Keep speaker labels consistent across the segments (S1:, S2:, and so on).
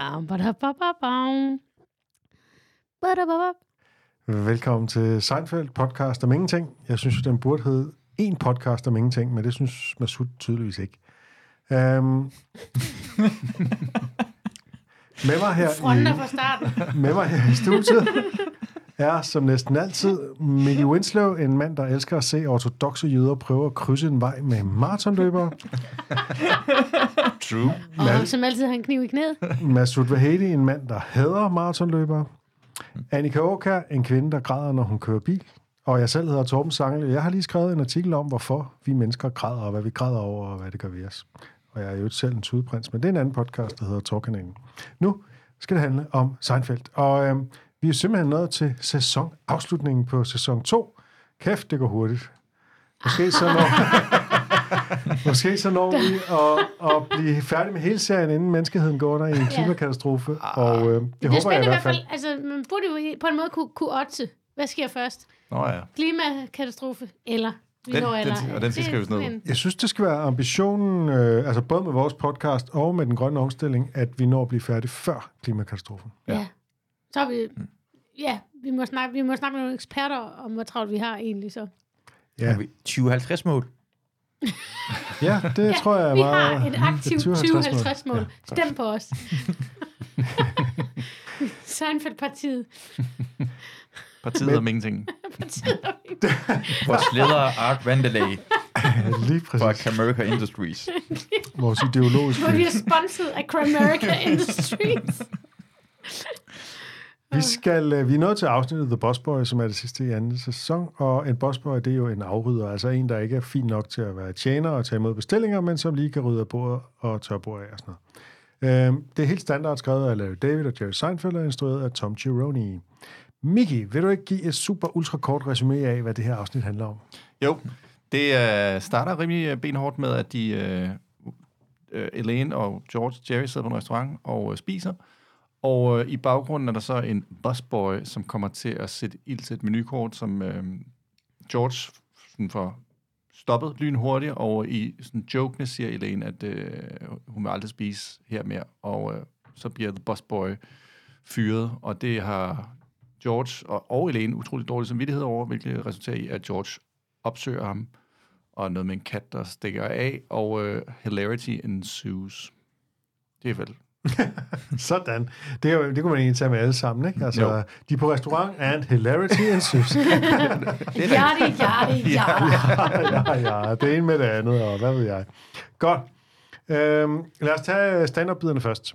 S1: Bam, bada, bam.
S2: Velkommen til Seinfeld podcast om ingenting. Jeg synes, den burde hedde en podcast om ingenting, men det synes Masud tydeligvis ikke. Um, med mig her i, med mig her i studiet er som næsten altid Mickey Winslow, en mand, der elsker at se ortodoxe jøder prøve at krydse en vej med maratonløbere.
S3: True.
S1: Og som altid har en kniv i knæet.
S2: Masud Vahedi, en mand, der hader maratonløbere. Annika Åkær, en kvinde, der græder, når hun kører bil. Og jeg selv hedder Torben Sangel. Jeg har lige skrevet en artikel om, hvorfor vi mennesker græder, og hvad vi græder over, og hvad det gør ved os. Og jeg er jo ikke selv en tudprins, men det er en anden podcast, der hedder Torkanalen. Nu skal det handle om Seinfeld. Og øh, vi er simpelthen nået til sæsonafslutningen på sæson 2. Kæft, det går hurtigt. Måske så når, måske så når vi at, at blive færdige med hele serien, inden menneskeheden går under i en klimakatastrofe. Og øh, det,
S1: Det er
S2: håber jeg i hvert fald.
S1: Altså, man burde jo på en måde kunne, kunne otte. Hvad sker først?
S3: Nå ja.
S1: Klimakatastrofe eller vi
S3: Den-
S1: når
S3: den-
S1: eller...
S3: og den skal
S1: Det
S3: skrives ned.
S2: Jeg synes, det skal være ambitionen, øh, altså både med vores podcast og med den grønne omstilling, at vi når at blive færdige før klimakatastrofen.
S3: Ja.
S1: Ja. Så vi... Ja, vi må, snakke, vi må snakke med nogle eksperter om, hvor travlt vi har egentlig så.
S2: Ja,
S3: Har vi 2050 mål?
S2: ja det ja, tror jeg er
S1: Vi
S2: meget...
S1: har et aktivt
S2: 2050 mål.
S1: 2050-mål. Stem på os. Seinfeld-partiet.
S3: Partiet
S2: Men-
S3: om ingenting.
S1: Partiet.
S3: Vores leder Art Vandelay
S2: Ja, lige
S3: fra
S2: præcis.
S3: Camerica Industries.
S2: Vores ideologiske...
S1: Hvor vi er sponset af Cramerica Industries.
S2: Vi, skal, øh, vi er nået til afsnittet The Boss Boy, som er det sidste i anden sæson, og en boss boy, det er jo en afrydder, altså en, der ikke er fin nok til at være tjener og tage imod bestillinger, men som lige kan rydde af bordet og tørre bordet af og sådan noget. Øhm, det er helt standard skrevet af Larry David og Jerry Seinfeld og instrueret af Tom Chironi. Mickey, vil du ikke give et super ultra kort resume af, hvad det her afsnit handler om?
S3: Jo, det uh, starter rimelig øh, benhårdt med, at de, uh, Elaine og George Jerry sidder på en restaurant og spiser. Og øh, i baggrunden er der så en busboy, som kommer til at sætte ild til et menukort, som øh, George sådan får stoppet lynhurtigt, og i sådan jokene siger Elaine, at øh, hun vil aldrig spise her mere. Og øh, så bliver The Busboy fyret, og det har George og, og Elaine utrolig dårlig samvittighed over, hvilket resulterer i, at George opsøger ham, og noget med en kat, der stikker af, og øh, hilarity ensues. Det er vel...
S2: Sådan. Det, jo, det kunne man egentlig tage med alle sammen, ikke? Altså,
S3: Jo.
S2: de er på restaurant, and hilarity ensues.
S1: Jardi, jardi, jardi.
S2: ja, ja, det ene med det andet, og hvad ved jeg. Godt. Øhm, lad os tage stand-up-biderne først.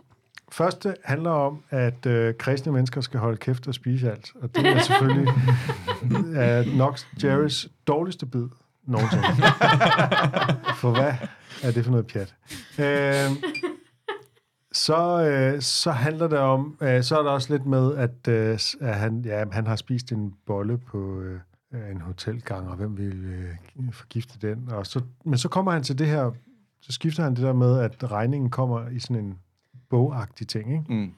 S2: Første handler om, at øh, kristne mennesker skal holde kæft og spise alt. Og det er selvfølgelig er nok Jerrys dårligste bid nogensinde. For hvad er det for noget pjat? Øhm, så, øh, så handler det om, øh, så er der også lidt med, at, øh, at han, ja, han har spist en bolle på øh, en hotelgang, og hvem vil øh, forgifte den? Og så, men så kommer han til det her, så skifter han det der med, at regningen kommer i sådan en bogagtig ting, ikke?
S3: Mm.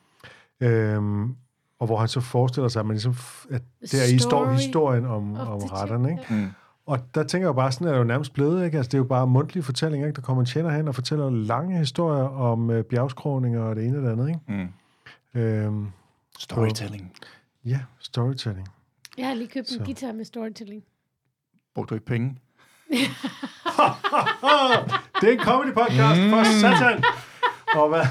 S2: Øhm, og hvor han så forestiller sig, at, man ligesom, at der i står historien om, om retterne, ikke?
S3: Mm.
S2: Og der tænker jeg bare, sådan er det jo nærmest blevet, ikke? Altså, det er jo bare mundtlige fortællinger, ikke? Der kommer en tjener hen og fortæller lange historier om øh, bjergskråninger og det ene og det andet, ikke?
S3: Mm.
S2: Øhm,
S3: Storytelling.
S2: ja, storytelling.
S1: Jeg har lige købt en
S2: Så.
S1: guitar med storytelling.
S3: Brugte du ikke penge?
S2: Det er en comedy podcast mm. for satan! Og hvad,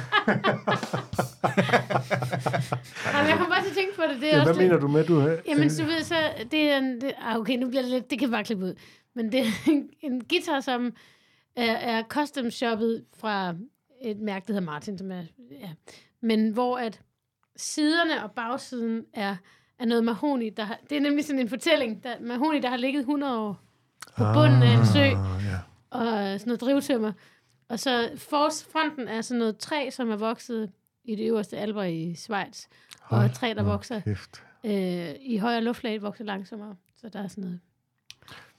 S1: Jamen, jeg kom bare til at tænke på det. det er
S2: ja,
S1: også
S2: hvad
S1: lidt-
S2: mener du med, du har?
S1: Jamen, du ved, så det er en... Det, ah, okay, nu bliver det lidt... Det kan bare klippe ud. Men det er en, en guitar, som er, er custom shoppet fra et mærke, der hedder Martin, som er... Ja. Men hvor at siderne og bagsiden er, er noget mahoni, der har, det er nemlig sådan en fortælling, der, mahoni, der har ligget 100 år på bunden af en sø,
S2: Ah, ja.
S1: og sådan noget drivtømmer. Og så forsfronten er sådan noget træ, som er vokset i det øverste alber i Schweiz. Og
S2: Hold
S1: et træ, der vokser
S2: Kæft.
S1: øh, i højere luftlag, vokser langsommere. Så der er sådan noget.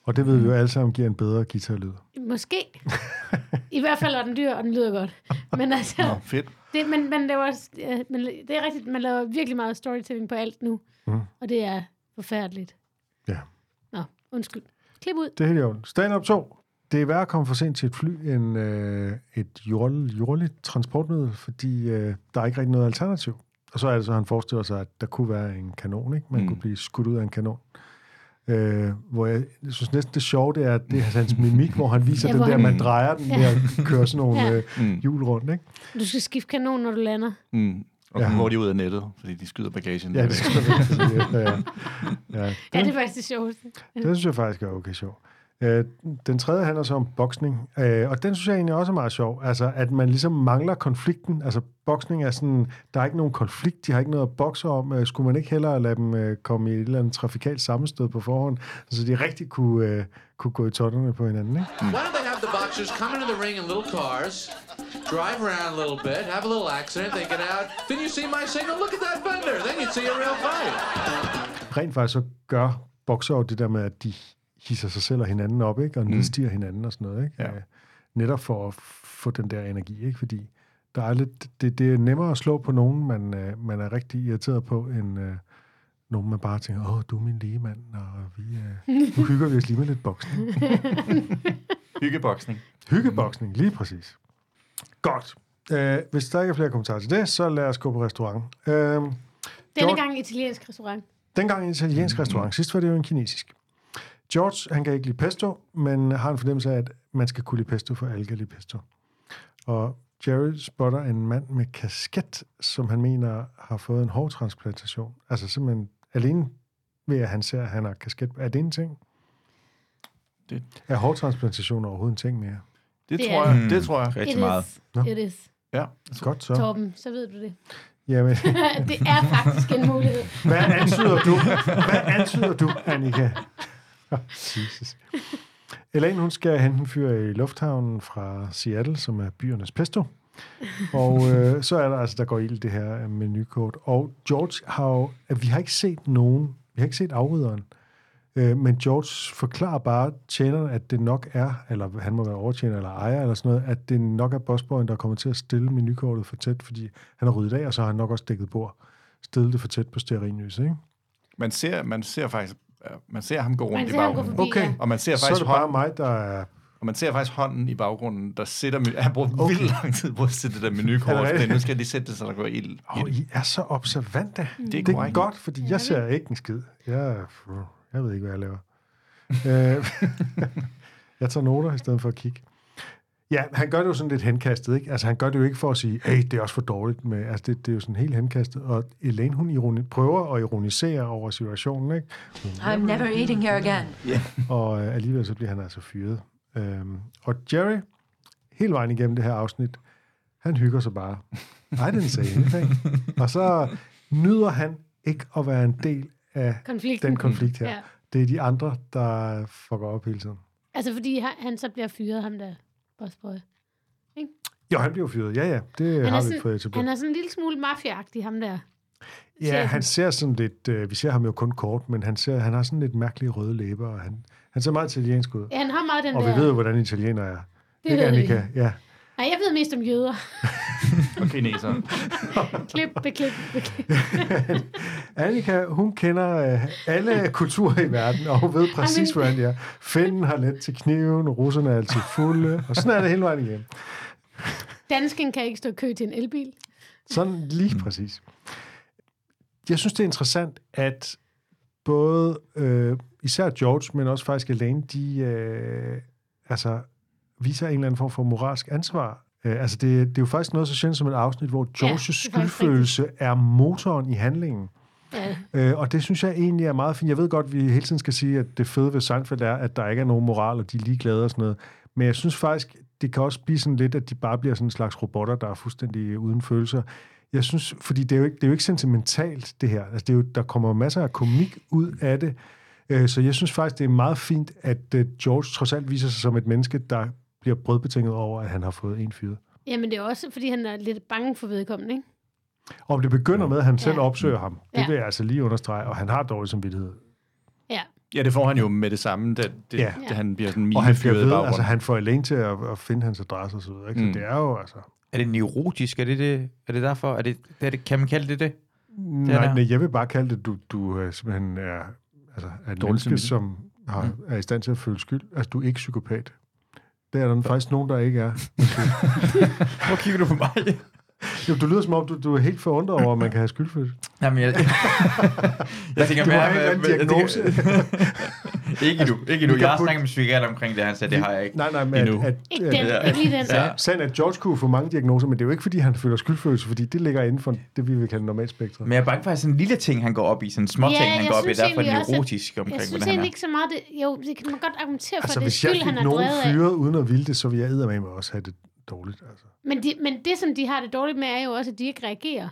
S2: Og det ved vi jo alle sammen giver en bedre guitarlyd.
S1: Måske. I hvert fald er den dyr, og den lyder godt. Men altså,
S3: Nå, fedt.
S1: det, men, men, det, var, men det er rigtigt, man laver virkelig meget storytelling på alt nu.
S2: Mm.
S1: Og det er forfærdeligt.
S2: Ja.
S1: Nå, undskyld. Klip ud.
S2: Det er helt i orden. Stand up 2. det er værd at komme for sent til et fly end øh, et jord, jordligt transportmiddel, fordi øh, der er ikke rigtig noget alternativ. Og så er det så, at han forestiller sig, at der kunne være en kanon, ikke? Man mm. Kunne blive skudt ud af en kanon. Øh, hvor jeg, jeg synes næsten det sjove, det er, at det er hans mimik, hvor han viser
S1: Ja,
S2: ja, den der,
S1: han-
S2: man drejer den med at køre sådan nogle
S1: Ja.
S2: ja. øh,
S3: Mm.
S2: hjul rundt, ikke?
S1: Du skal skifte kanon, når du lander.
S3: Mm. Og
S2: Ja.
S3: går de ud af nettet, fordi de skyder bagagen.
S2: Ja, det sige. Ja, ja. Ja,
S1: Ja, det er faktisk det sjoveste.
S2: Det synes jeg faktisk er okay sjov. Øh, Den tredje handler så om boksning, øh, og den synes jeg egentlig også er meget sjov. Altså, at man ligesom mangler konflikten. Altså, boksning er sådan, der er ikke nogen konflikt, de har ikke noget at bokse om. Øh, Skulle man ikke hellere lade dem øh, komme i et eller andet trafikalt sammenstød på forhånd, så de rigtig kunne, øh, kunne gå i totterne på hinanden, ikke?
S4: Why don't they have the boxers come into the ring in little cars, drive around a little bit, have a little accident, they get out. Then you see my signal, look at that fender. Then you'd see a real fight.
S2: Rent faktisk så gør bokser jo det der med, at de hisser sig selv og hinanden op, ikke? Og
S3: Mm.
S2: nedstiger hinanden og sådan noget, ikke?
S3: Ja.
S2: Øh, Netop for at få den der energi, ikke? Fordi der er lidt, det, det er nemmere at slå på nogen, man, øh, man er rigtig irriteret på, end øh, nogen, man bare tænker, åh, du er min lige mand, og vi, øh, nu hygger vi os lige med lidt boksning.
S3: Hyggeboksning.
S2: Hyggeboksning, lige præcis. Godt. Øh, hvis der ikke er flere kommentarer til det, så lad os gå på restaurant. Øh,
S1: Denne gang italiensk restaurant.
S2: Dengang en italiensk restaurant. Sidst var det jo en kinesisk. George, han kan ikke lide pesto, men har en fornemmelse af, at man skal kunne lide pesto, for alle kan lide pesto. Og Jerry spotter en mand med kasket, som han mener har fået en hårtransplantation. Altså simpelthen alene ved, at han ser, at han har kasket. Er det en ting?
S3: Det-
S2: Er hårtransplantation overhovedet en ting mere?
S3: Det,
S1: Det
S3: tror
S1: er-
S3: jeg. Det tror jeg.
S5: Rigtig
S1: It
S5: meget.
S1: is. It is.
S3: Ja.
S2: Godt så.
S1: Torben, så ved du det.
S2: Jamen,
S1: det er faktisk en mulighed.
S2: hvad antyder du? Hvad antyder du, Annika? Jesus. Elaine, hun skal hente en fyr i lufthavnen fra Seattle, som er byernes pesto. Og øh, så er der altså, der går ild i det her menukort. Og George har jo, at vi har ikke set nogen, vi har ikke set afrydderen, øh, men George forklarer bare tjeneren, at det nok er, eller han må være overtjener eller ejer eller sådan noget, at det nok er bossboyen, der kommer til at stille menukortet for tæt, fordi han har ryddet af, og så har han nok også dækket bord. Stillet det for tæt på stearinlys, ikke?
S3: Man ser, man ser faktisk man ser ham gå rundt
S1: Man
S3: i
S1: ser ham gå
S3: baggrunden.
S1: forbi,
S2: Okay.
S1: ja.
S3: Og man ser
S2: Så er
S3: faktisk
S2: det bare
S3: hånden,
S2: mig, der er...
S3: og man ser faktisk hånden i baggrunden, der sætter menu. Han bruger okay. vildt lang tid på at sætte det der
S2: Er
S3: menukort. Men nu skal jeg lige sætte det, så der går ild.
S2: Åh, oh, I er så observante.
S3: Det er
S2: Det er godt, fordi jeg ser ikke en skid. Jeg, jeg ved ikke, hvad jeg laver. Øh, jeg tager noter i stedet for at kigge. Ja, han gør det jo sådan lidt henkastet, ikke? Altså, han gør det jo ikke for at sige, hey, det er også for dårligt med... Altså, det, det er jo sådan helt henkastet. Og Elaine, hun ironi, prøver at ironisere over situationen, ikke?
S6: I'm never eating here again.
S2: Og øh, alligevel så bliver han altså fyret. Øhm, og Jerry, hele vejen igennem det her afsnit, han hygger sig bare. I didn't say anything. Og så nyder han ikke at være en del af
S1: Konflikten.
S2: den konflikt her.
S1: Ja.
S2: Det er de andre, der fucker op hele tiden.
S1: Altså, fordi han, han så bliver fyret, ham der bossboy.
S2: Jo, han bliver fyret. Ja, ja, det
S1: Han er,
S2: har vi
S1: sådan,
S2: fået etableret.
S1: han er sådan en lille smule mafiagtig, ham der.
S2: Ja,
S1: chefen.
S2: han ser sådan lidt... Øh, vi ser ham jo kun kort, men han, ser, han har sådan lidt mærkelige røde læber, og han, han ser meget italiensk ud.
S1: Ja, han har meget den
S2: Og
S1: der...
S2: vi ved jo, hvordan italiener er.
S1: det
S2: Ikke,
S1: ved vi.
S2: Annika? Ja.
S1: Nej, jeg ved mest om jøder.
S3: Og kineser.
S1: klip, beklip, beklip.
S2: Annika, hun kender øh, alle kulturer i verden, og hun ved præcis, hvordan de er. Finnen har let til kniven, russerne er altid fulde, og sådan er det hele vejen igen.
S1: Dansken kan ikke stå kø til en elbil.
S2: Sådan lige præcis. Jeg synes, det er interessant, at både øh, især George, men også faktisk Elaine, de øh, altså, viser en eller anden form for moralsk ansvar. Øh, altså det, det er jo faktisk noget så sjældent som et afsnit, hvor Georges
S1: det faktisk
S2: skyldfølelse er motoren i handlingen.
S1: Ja.
S2: Øh, og det synes jeg egentlig er meget fint. Jeg ved godt, at vi hele tiden skal sige, at det fede ved Seinfeld er, at der ikke er nogen moral, og de er ligeglade og sådan noget. Men jeg synes faktisk, det kan også blive sådan lidt, at de bare bliver sådan en slags robotter, der er fuldstændig uden følelser. Jeg synes, fordi det er jo ikke, det er jo ikke sentimentalt, det her. Altså, det er jo, der kommer masser af komik ud af det. Øh, så jeg synes faktisk, det er meget fint, at øh, George trods alt viser sig som et menneske, der bliver brødbetinget over, at han har fået en fyret.
S1: Jamen, det er også, fordi han er lidt bange for vedkommende, ikke?
S2: Og det begynder med, at han selv
S1: Ja.
S2: opsøger ham. Det
S1: Ja.
S2: vil jeg altså lige understrege, og han har dårlig samvittighed.
S1: Ja.
S3: Ja, det får han jo med det samme, da, det,
S2: Ja.
S3: da han bliver sådan
S2: Og han bliver ved, altså han får Elaine til at, at finde hans adresse og så videre. Ikke?
S3: Mm.
S2: Så det er jo altså...
S5: Er det neurotisk? Er det, det, er det derfor? Er det, er det, kan man kalde det det?
S2: Nej,
S5: der.
S2: nej, jeg vil bare kalde det, du, du øh, simpelthen er, altså, er et
S3: Dårlig
S2: menneske,
S3: samvittighed.
S2: som har, er i stand til at føle skyld. Altså, du er ikke psykopat. Det er der faktisk nogen, der ikke er.
S5: Hvor kigger du på mig?
S2: Jo, du lyder som om, du, du er helt forundret over, at man kan have skyldfølelse.
S5: Jamen, jeg, jeg tænker
S2: Du
S5: mere...
S2: har ikke en
S5: jeg
S2: diagnose.
S5: ikke nu, ikke nu.
S2: Vi kan
S5: Jeg har snakket med psykiater omkring det, han sagde, det har jeg ikke.
S2: Nej, nej, men at,
S5: Endnu.
S2: at,
S1: Ikke
S2: at,
S1: den,
S5: Ja.
S1: ikke lige den.
S5: Ja.
S2: Sagen er, at George kunne få mange diagnoser, men det er jo ikke, fordi han føler skyldfølelse, fordi det ligger inden for det, vi vil kalde normalspektret.
S5: Men jeg er bange for, at sådan en lille ting, han går op i, sådan en små
S1: Ja,
S5: ting, han
S1: jeg
S5: går op i, derfor er neurotisk omkring,
S1: Jeg synes
S5: hvordan han
S1: egentlig ikke så meget, det, jo, det kan man godt argumentere for,
S2: Altså,
S1: det
S2: hvis jeg
S1: skyld, han
S2: fik
S1: er
S2: nogen
S1: drevet af.
S2: fyret uden at ville det, så ville jeg eddermame også have det dårligt. Altså.
S1: Men, de, men det, som de har det dårligt med, er jo også, at de ikke reagerer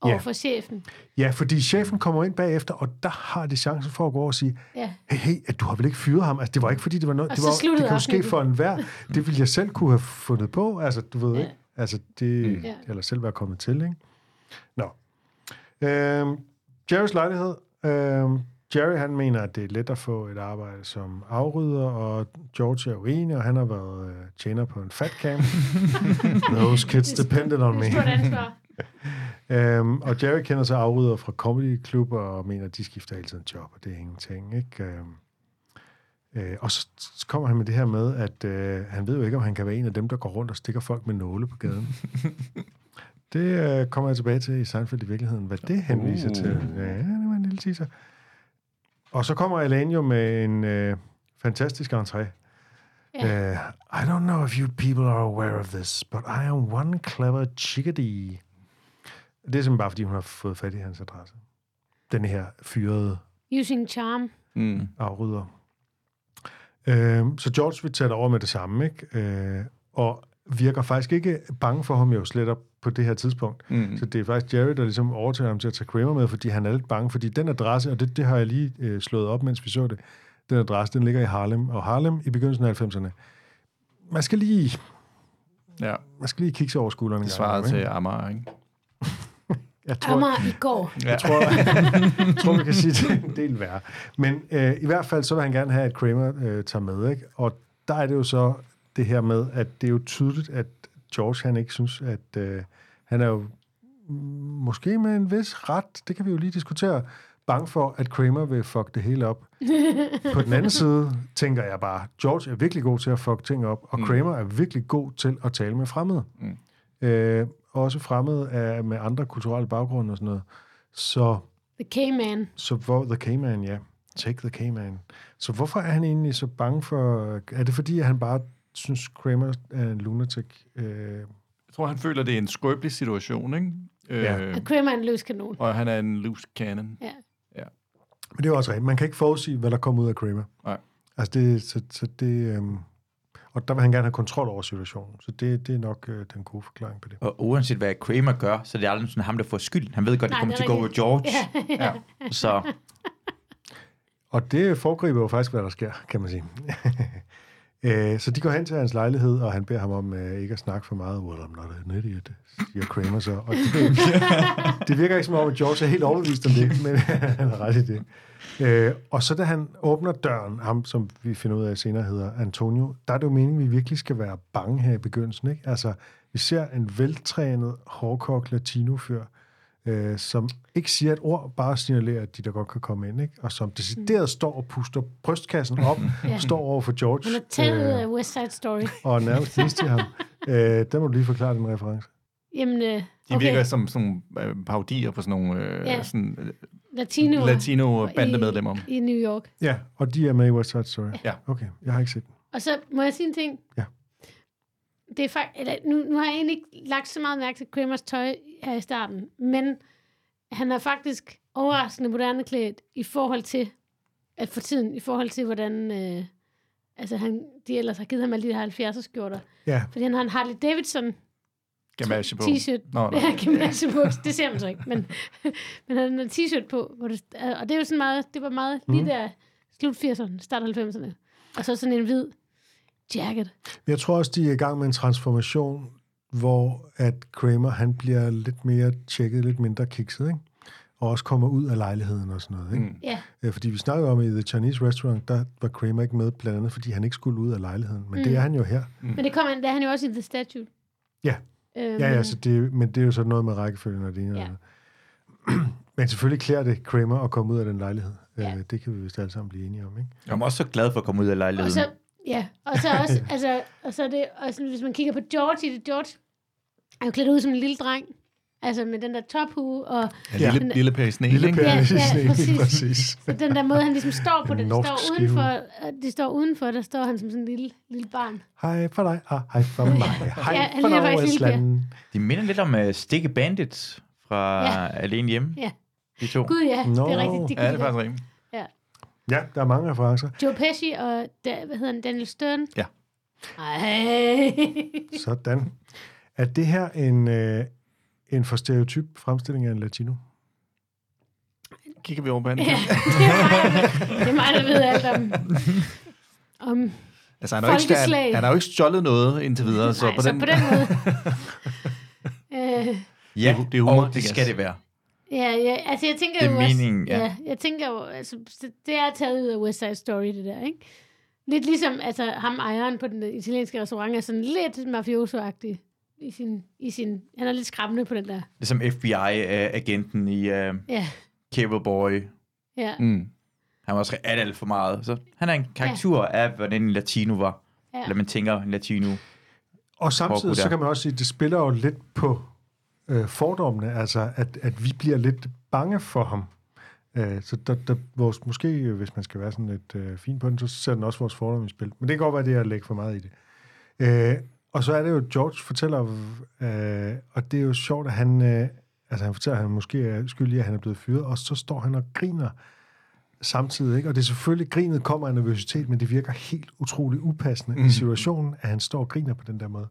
S1: over for chefen.
S2: Ja, fordi chefen kommer ind bagefter, og der har de chancen for at gå over og sige,
S1: Ja.
S2: hey, hey, at du har vel ikke fyret ham? Altså, det var ikke, fordi det var noget,
S1: Og
S2: det,
S1: så
S2: var, det kan jo ske for enhver. Det ville jeg selv kunne have fundet på, altså, du ved
S1: Ja.
S2: ikke. Altså, det,
S5: Mm.
S1: Ja.
S2: eller selv være kommet til, ikke? Nå. Øhm, Jerrys lejlighed. Øhm, Jerry, han mener, at det er let at få et arbejde som afrydder, og George er uenig, og han har været øh, tjener på en fat camp. Those kids depended on me.
S1: Er.
S2: Øhm, og Jerry kender sig afrydder fra comedyklubber og mener, at de skifter hele tiden job, og det er ingenting. Ikke? Øhm, øh, og så, så kommer han med det her med, at øh, han ved jo ikke, om han kan være en af dem, der går rundt og stikker folk med nåle på gaden. det øh, kommer jeg tilbage til i Seinfeld i virkeligheden, hvad det henviser
S5: Uh.
S2: til. Ja, det var en lille teaser. Og så kommer Elaine jo med en øh, fantastisk entré.
S1: Ja.
S2: Uh, I don't know if you people are aware of this, but I am one clever chickadee. Det er simpelthen bare, fordi hun har fået fat i hans adresse. Den her fyrede
S1: Using charm.
S3: Mm.
S2: afrydder. Uh, så George vil tage det over med det samme, ikke? Uh, og virker faktisk ikke bange for ham jo slet op på det her tidspunkt.
S3: Mm.
S2: Så det er faktisk Jerry, der ligesom overtager ham til at tage Kramer med, fordi han er lidt bange, fordi den adresse, og det, det har jeg lige øh, slået op, mens vi så det, den adresse, den ligger i Harlem, og Harlem i begyndelsen af 90'erne. Man skal lige,
S3: Ja,
S2: man skal lige kigge sig over skulderen en
S3: det svarede til? Amager, ikke?
S2: Jeg tror,
S1: Amager i går.
S2: Jeg tror, jeg tror, vi kan sige, det er en del værre. Men øh, i hvert fald, så vil han gerne have, at Kramer øh, tager med, ikke? Og der er det jo så det her med, at det er jo tydeligt, at George, han ikke synes, at øh, han er jo måske med en vis ret, det kan vi jo lige diskutere, bange for, at Kramer vil fuck det hele op. På den anden side tænker jeg bare, George er virkelig god til at fuck ting op, og
S3: Mm.
S2: Kramer er virkelig god til at tale med fremmede.
S3: Mm.
S2: Øh, også fremmede af, med andre kulturelle baggrunde og sådan noget. Så,
S1: The K-Man.
S2: så hvor The K-Man, ja. Take the K-Man. Så hvorfor er han egentlig så bange for... Er det fordi, at han bare synes, Kramer er en lunatic? Øh,
S3: Jeg tror, han føler, det er en skrøbelig situation, ikke?
S2: Ja.
S3: Øh,
S1: Og Kramer er en løs kanon.
S3: og han er en loose cannon.
S1: Ja.
S2: men det er også rigtigt. Man kan ikke forudsige, hvad der kommer ud af Kramer.
S3: Nej.
S2: Altså, det, så, så det... Øhm, og der vil han gerne have kontrol over situationen. Så det, det er nok øh, den gode forklaring på det.
S5: Og uanset hvad Kramer gør, så det er aldrig sådan ham, der får skylden. Han ved godt, det
S1: Nej,
S5: kommer
S1: det
S5: til at gå over. George.
S1: Ja.
S3: Ja.
S5: Så
S2: Og det foregriber jo faktisk, hvad der sker, kan man sige. Øh, så de går hen til hans lejlighed, og han beder ham om øh, ikke at snakke for meget. Well, I'm not an idiot, siger Kramer så. Og det, det virker ikke som om, at George er helt overbevist om det, men han har ret i det. Øh, og så da han åbner døren, ham som vi finder ud af senere hedder Antonio, der er det jo meningen, at vi virkelig skal være bange her i begyndelsen. Ikke? Altså, vi ser en veltrænet, hårdkogt latino-fyr, øh, som ikke siger et ord, bare signalerer, at de der godt kan komme ind, ikke? og som decideret står og puster brystkassen op,
S1: Ja.
S2: står over for George,
S1: Han er taget
S2: øh,
S1: af West Side Story.
S2: og nærmest til ham. Øh, der må du lige forklare den reference.
S1: Jamen, øh,
S3: De
S1: okay.
S3: virker som sådan nogle øh, parodier på sådan nogle øh,
S1: Ja.
S3: sådan, øh,
S1: Latino
S3: latino-bandemedlemmer.
S1: i, i New York.
S2: Ja, og de er med i West Side Story.
S3: Ja.
S2: Okay, jeg har ikke set den.
S1: Og så må jeg sige en ting.
S2: Ja.
S1: Det er fakt, eller, nu, nu har jeg egentlig ikke lagt så meget mærke til Kramers tøj her i starten, men han er faktisk overraskende moderne klædt i forhold til, at for tiden, i forhold til, hvordan øh, altså han, de ellers har givet ham alle de her 70'er skjorter.
S2: Ja,
S1: Fordi han har en Harley Davidson
S3: Gamasje på.
S1: t-shirt.
S3: Nå, nå.
S1: Ja, på. Det ser man så ikke, men, men han har en t-shirt på, hvor det, og det er jo sådan meget, det var meget lige
S2: Mhm.
S1: der, slut 80'erne, start 90'erne. Og så sådan en hvid jacket.
S2: Jeg tror også, de er i gang med en transformation, hvor at Kramer, han bliver lidt mere tjekket, lidt mindre kikset, ikke? Og også kommer ud af lejligheden og sådan noget, ikke?
S3: Mm.
S1: Ja,
S2: Mm. Fordi vi snakkede om, at i The Chinese Restaurant, der var Kramer ikke med, blandt andet, fordi han ikke skulle ud af lejligheden. Men mm. det
S1: Mm.
S2: er han jo her.
S1: men det kommer han, der er han jo også i The Statue.
S2: Ja.
S1: Øhm,
S2: Ja, ja, så det, men det er jo sådan noget med rækkefølgen og det ene og
S1: Ja.
S2: det andet. Men selvfølgelig klæder det Kramer at komme ud af den lejlighed.
S1: Ja.
S2: Ja. Det kan vi vist alle sammen blive enige om, ikke?
S5: jeg er også så glad for at komme ud af
S1: Og
S5: lejligheden.
S1: så, Ja, og så også, altså, og så er det, også, hvis man kigger på George i det, George er jo klædt ud som en lille dreng. Altså med den der tophue, og
S3: Ja, lille, lille Perry Snell,
S2: Lille? Per,
S1: Ja,
S2: ja,
S1: ja, præcis.
S2: præcis.
S1: så den der måde, han ligesom står på det, står udenfor, øh, de står udenfor, der står han som sådan en lille, lille barn.
S2: Hej for dig, og hej for mig. Hej
S1: Ja,
S2: for. Nordsjælland.
S5: De minder lidt om uh, Stikke Bandits fra
S1: Ja.
S5: Alene Hjemme.
S1: Ja.
S5: De to.
S1: Gud ja,
S2: Nå.
S1: det er rigtigt. De
S3: Ja, det er faktisk rigtigt.
S2: Ja, der er mange referencer.
S1: Joe Pesci og, da, hvad hedder han, Daniel Stern.
S3: Ja.
S1: Ej.
S2: Sådan. Er det her en, øh, en for stereotyp fremstilling af en latino?
S3: Kigger vi over på hende.
S1: Ja, det er mig, det er mig, der ved alt om, om
S3: Altså, han har, jo ikke, han, han har jo ikke stjålet noget indtil videre, så
S1: nej,
S3: på
S1: så
S3: den...
S1: på den måde. øh,
S5: Ja,
S3: det er humor,
S5: og
S3: det
S5: skal det være.
S1: Ja, ja, altså jeg tænker
S5: Det er
S1: jo
S5: meningen,
S1: også,
S5: ja.
S1: ja. jeg tænker jo, altså, det er taget ud af West Side Story, det der, ikke? Lidt ligesom, altså ham ejeren på den italienske restaurant er sådan lidt mafioso-agtig i sin, i sin, han er lidt skræmmende på den der.
S5: Ligesom FBI-agenten i uh,
S1: Ja,
S5: Cable Boy.
S1: ja,
S3: Mm.
S5: Han var også alt, alt for meget. Så han er en karakter ja. af, hvordan en latino var.
S1: ja.
S5: Eller man tænker en latino.
S2: Og samtidig så kan man også sige, at det spiller jo lidt på øh, fordommene, altså at, at vi bliver lidt bange for ham. Øh, så der, der, vores, måske, øh, hvis man skal være sådan lidt øh, fin på den, så sætter den også vores fordomme i spil. Men det kan godt være, det er at lægge for meget i det. Øh, og så er det jo, George fortæller, øh, og det er jo sjovt, at han, øh, altså han fortæller, at han måske er skyldig, at han er blevet fyret, og så står han og griner samtidig. Ikke? Og det er selvfølgelig, grinet kommer af nervøsitet, men det virker helt utroligt upassende mm. i situationen, at han står og griner på den der måde.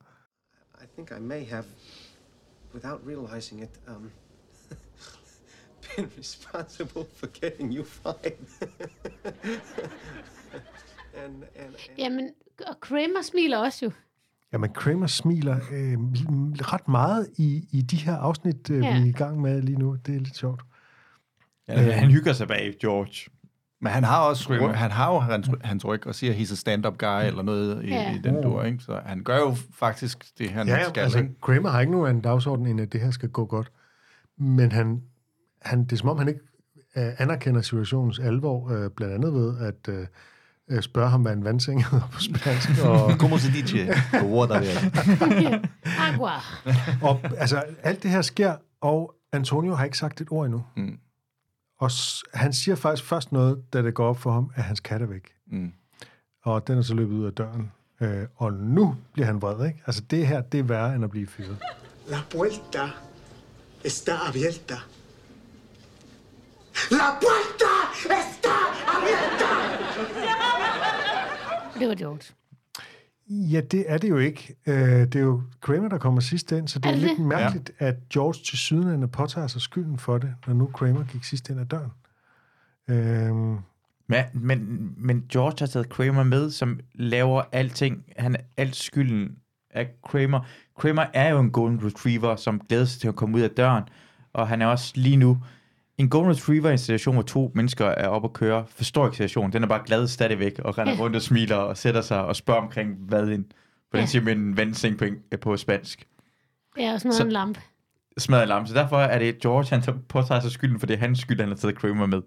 S7: I think I may have, without realizing it, um, been responsible for getting you fired. and, and, and
S1: Jamen, og Kramer smiler også jo.
S2: Jamen, Kramer smiler øh, ret meget i, i de her afsnit, øh,
S1: Ja.
S2: vi er i gang med lige nu. Det er lidt sjovt.
S5: Ja, han hygger sig bag George.
S3: Men han har også
S5: Screamer.
S3: han har jo hans, hans ryg og siger, he's a stand-up guy, eller noget i,
S1: Ja.
S3: i den dur, ikke? Så han gør jo faktisk det, han
S2: Ja,
S3: skal,
S2: altså,
S3: ikke?
S2: Kramer har ikke nogen anden dagsorden, end at det her skal gå godt. Men han, han, det er som om, han ikke øh, anerkender situationens alvor, øh, blandt andet ved at øh, øh, spørge ham, hvad en vandseng hedder på spansk. Og,
S3: Como se dice? Water der.
S1: Agua.
S2: og altså, alt det her sker, og Antonio har ikke sagt et ord endnu.
S3: Mm.
S2: Og s- han siger faktisk først noget, da det går op for ham, at hans kat er væk.
S3: Mm.
S2: Og den er så løbet ud af døren. Øh, og nu bliver han vred, ikke? Altså, det her, det er værre, end at blive fyret.
S8: La puerta está abierta. La puerta está abierta.
S1: Det var George.
S2: Ja, det er det jo ikke. Øh, det er jo Kramer, der kommer sidst ind, så det er,
S1: Er det
S2: lidt mærkeligt, ja. at George til sydenlande påtager sig skylden for det, når nu Kramer gik sidst ind ad døren. Øh,
S5: Men, men, men George har taget Kramer med, som laver alting. Han er alt skylden af Kramer. Kramer er jo en golden retriever, som glæder sig til at komme ud af døren. Og han er også lige nu... En golden retriever i en situation, hvor to mennesker er oppe at køre, forstår ikke situationen. Den er bare glad stadigvæk, og render
S1: Ja.
S5: rundt og smiler og sætter sig og spørger omkring, hvad en... Hvordan
S1: Ja.
S5: siger man en vandseng på, på spansk?
S1: Det er også noget
S5: Så-
S1: en lampe.
S5: Smadret lampe. Så derfor er det George, han tager- påtager sig skylden, for det er hans skyld, han har taget Kramer med.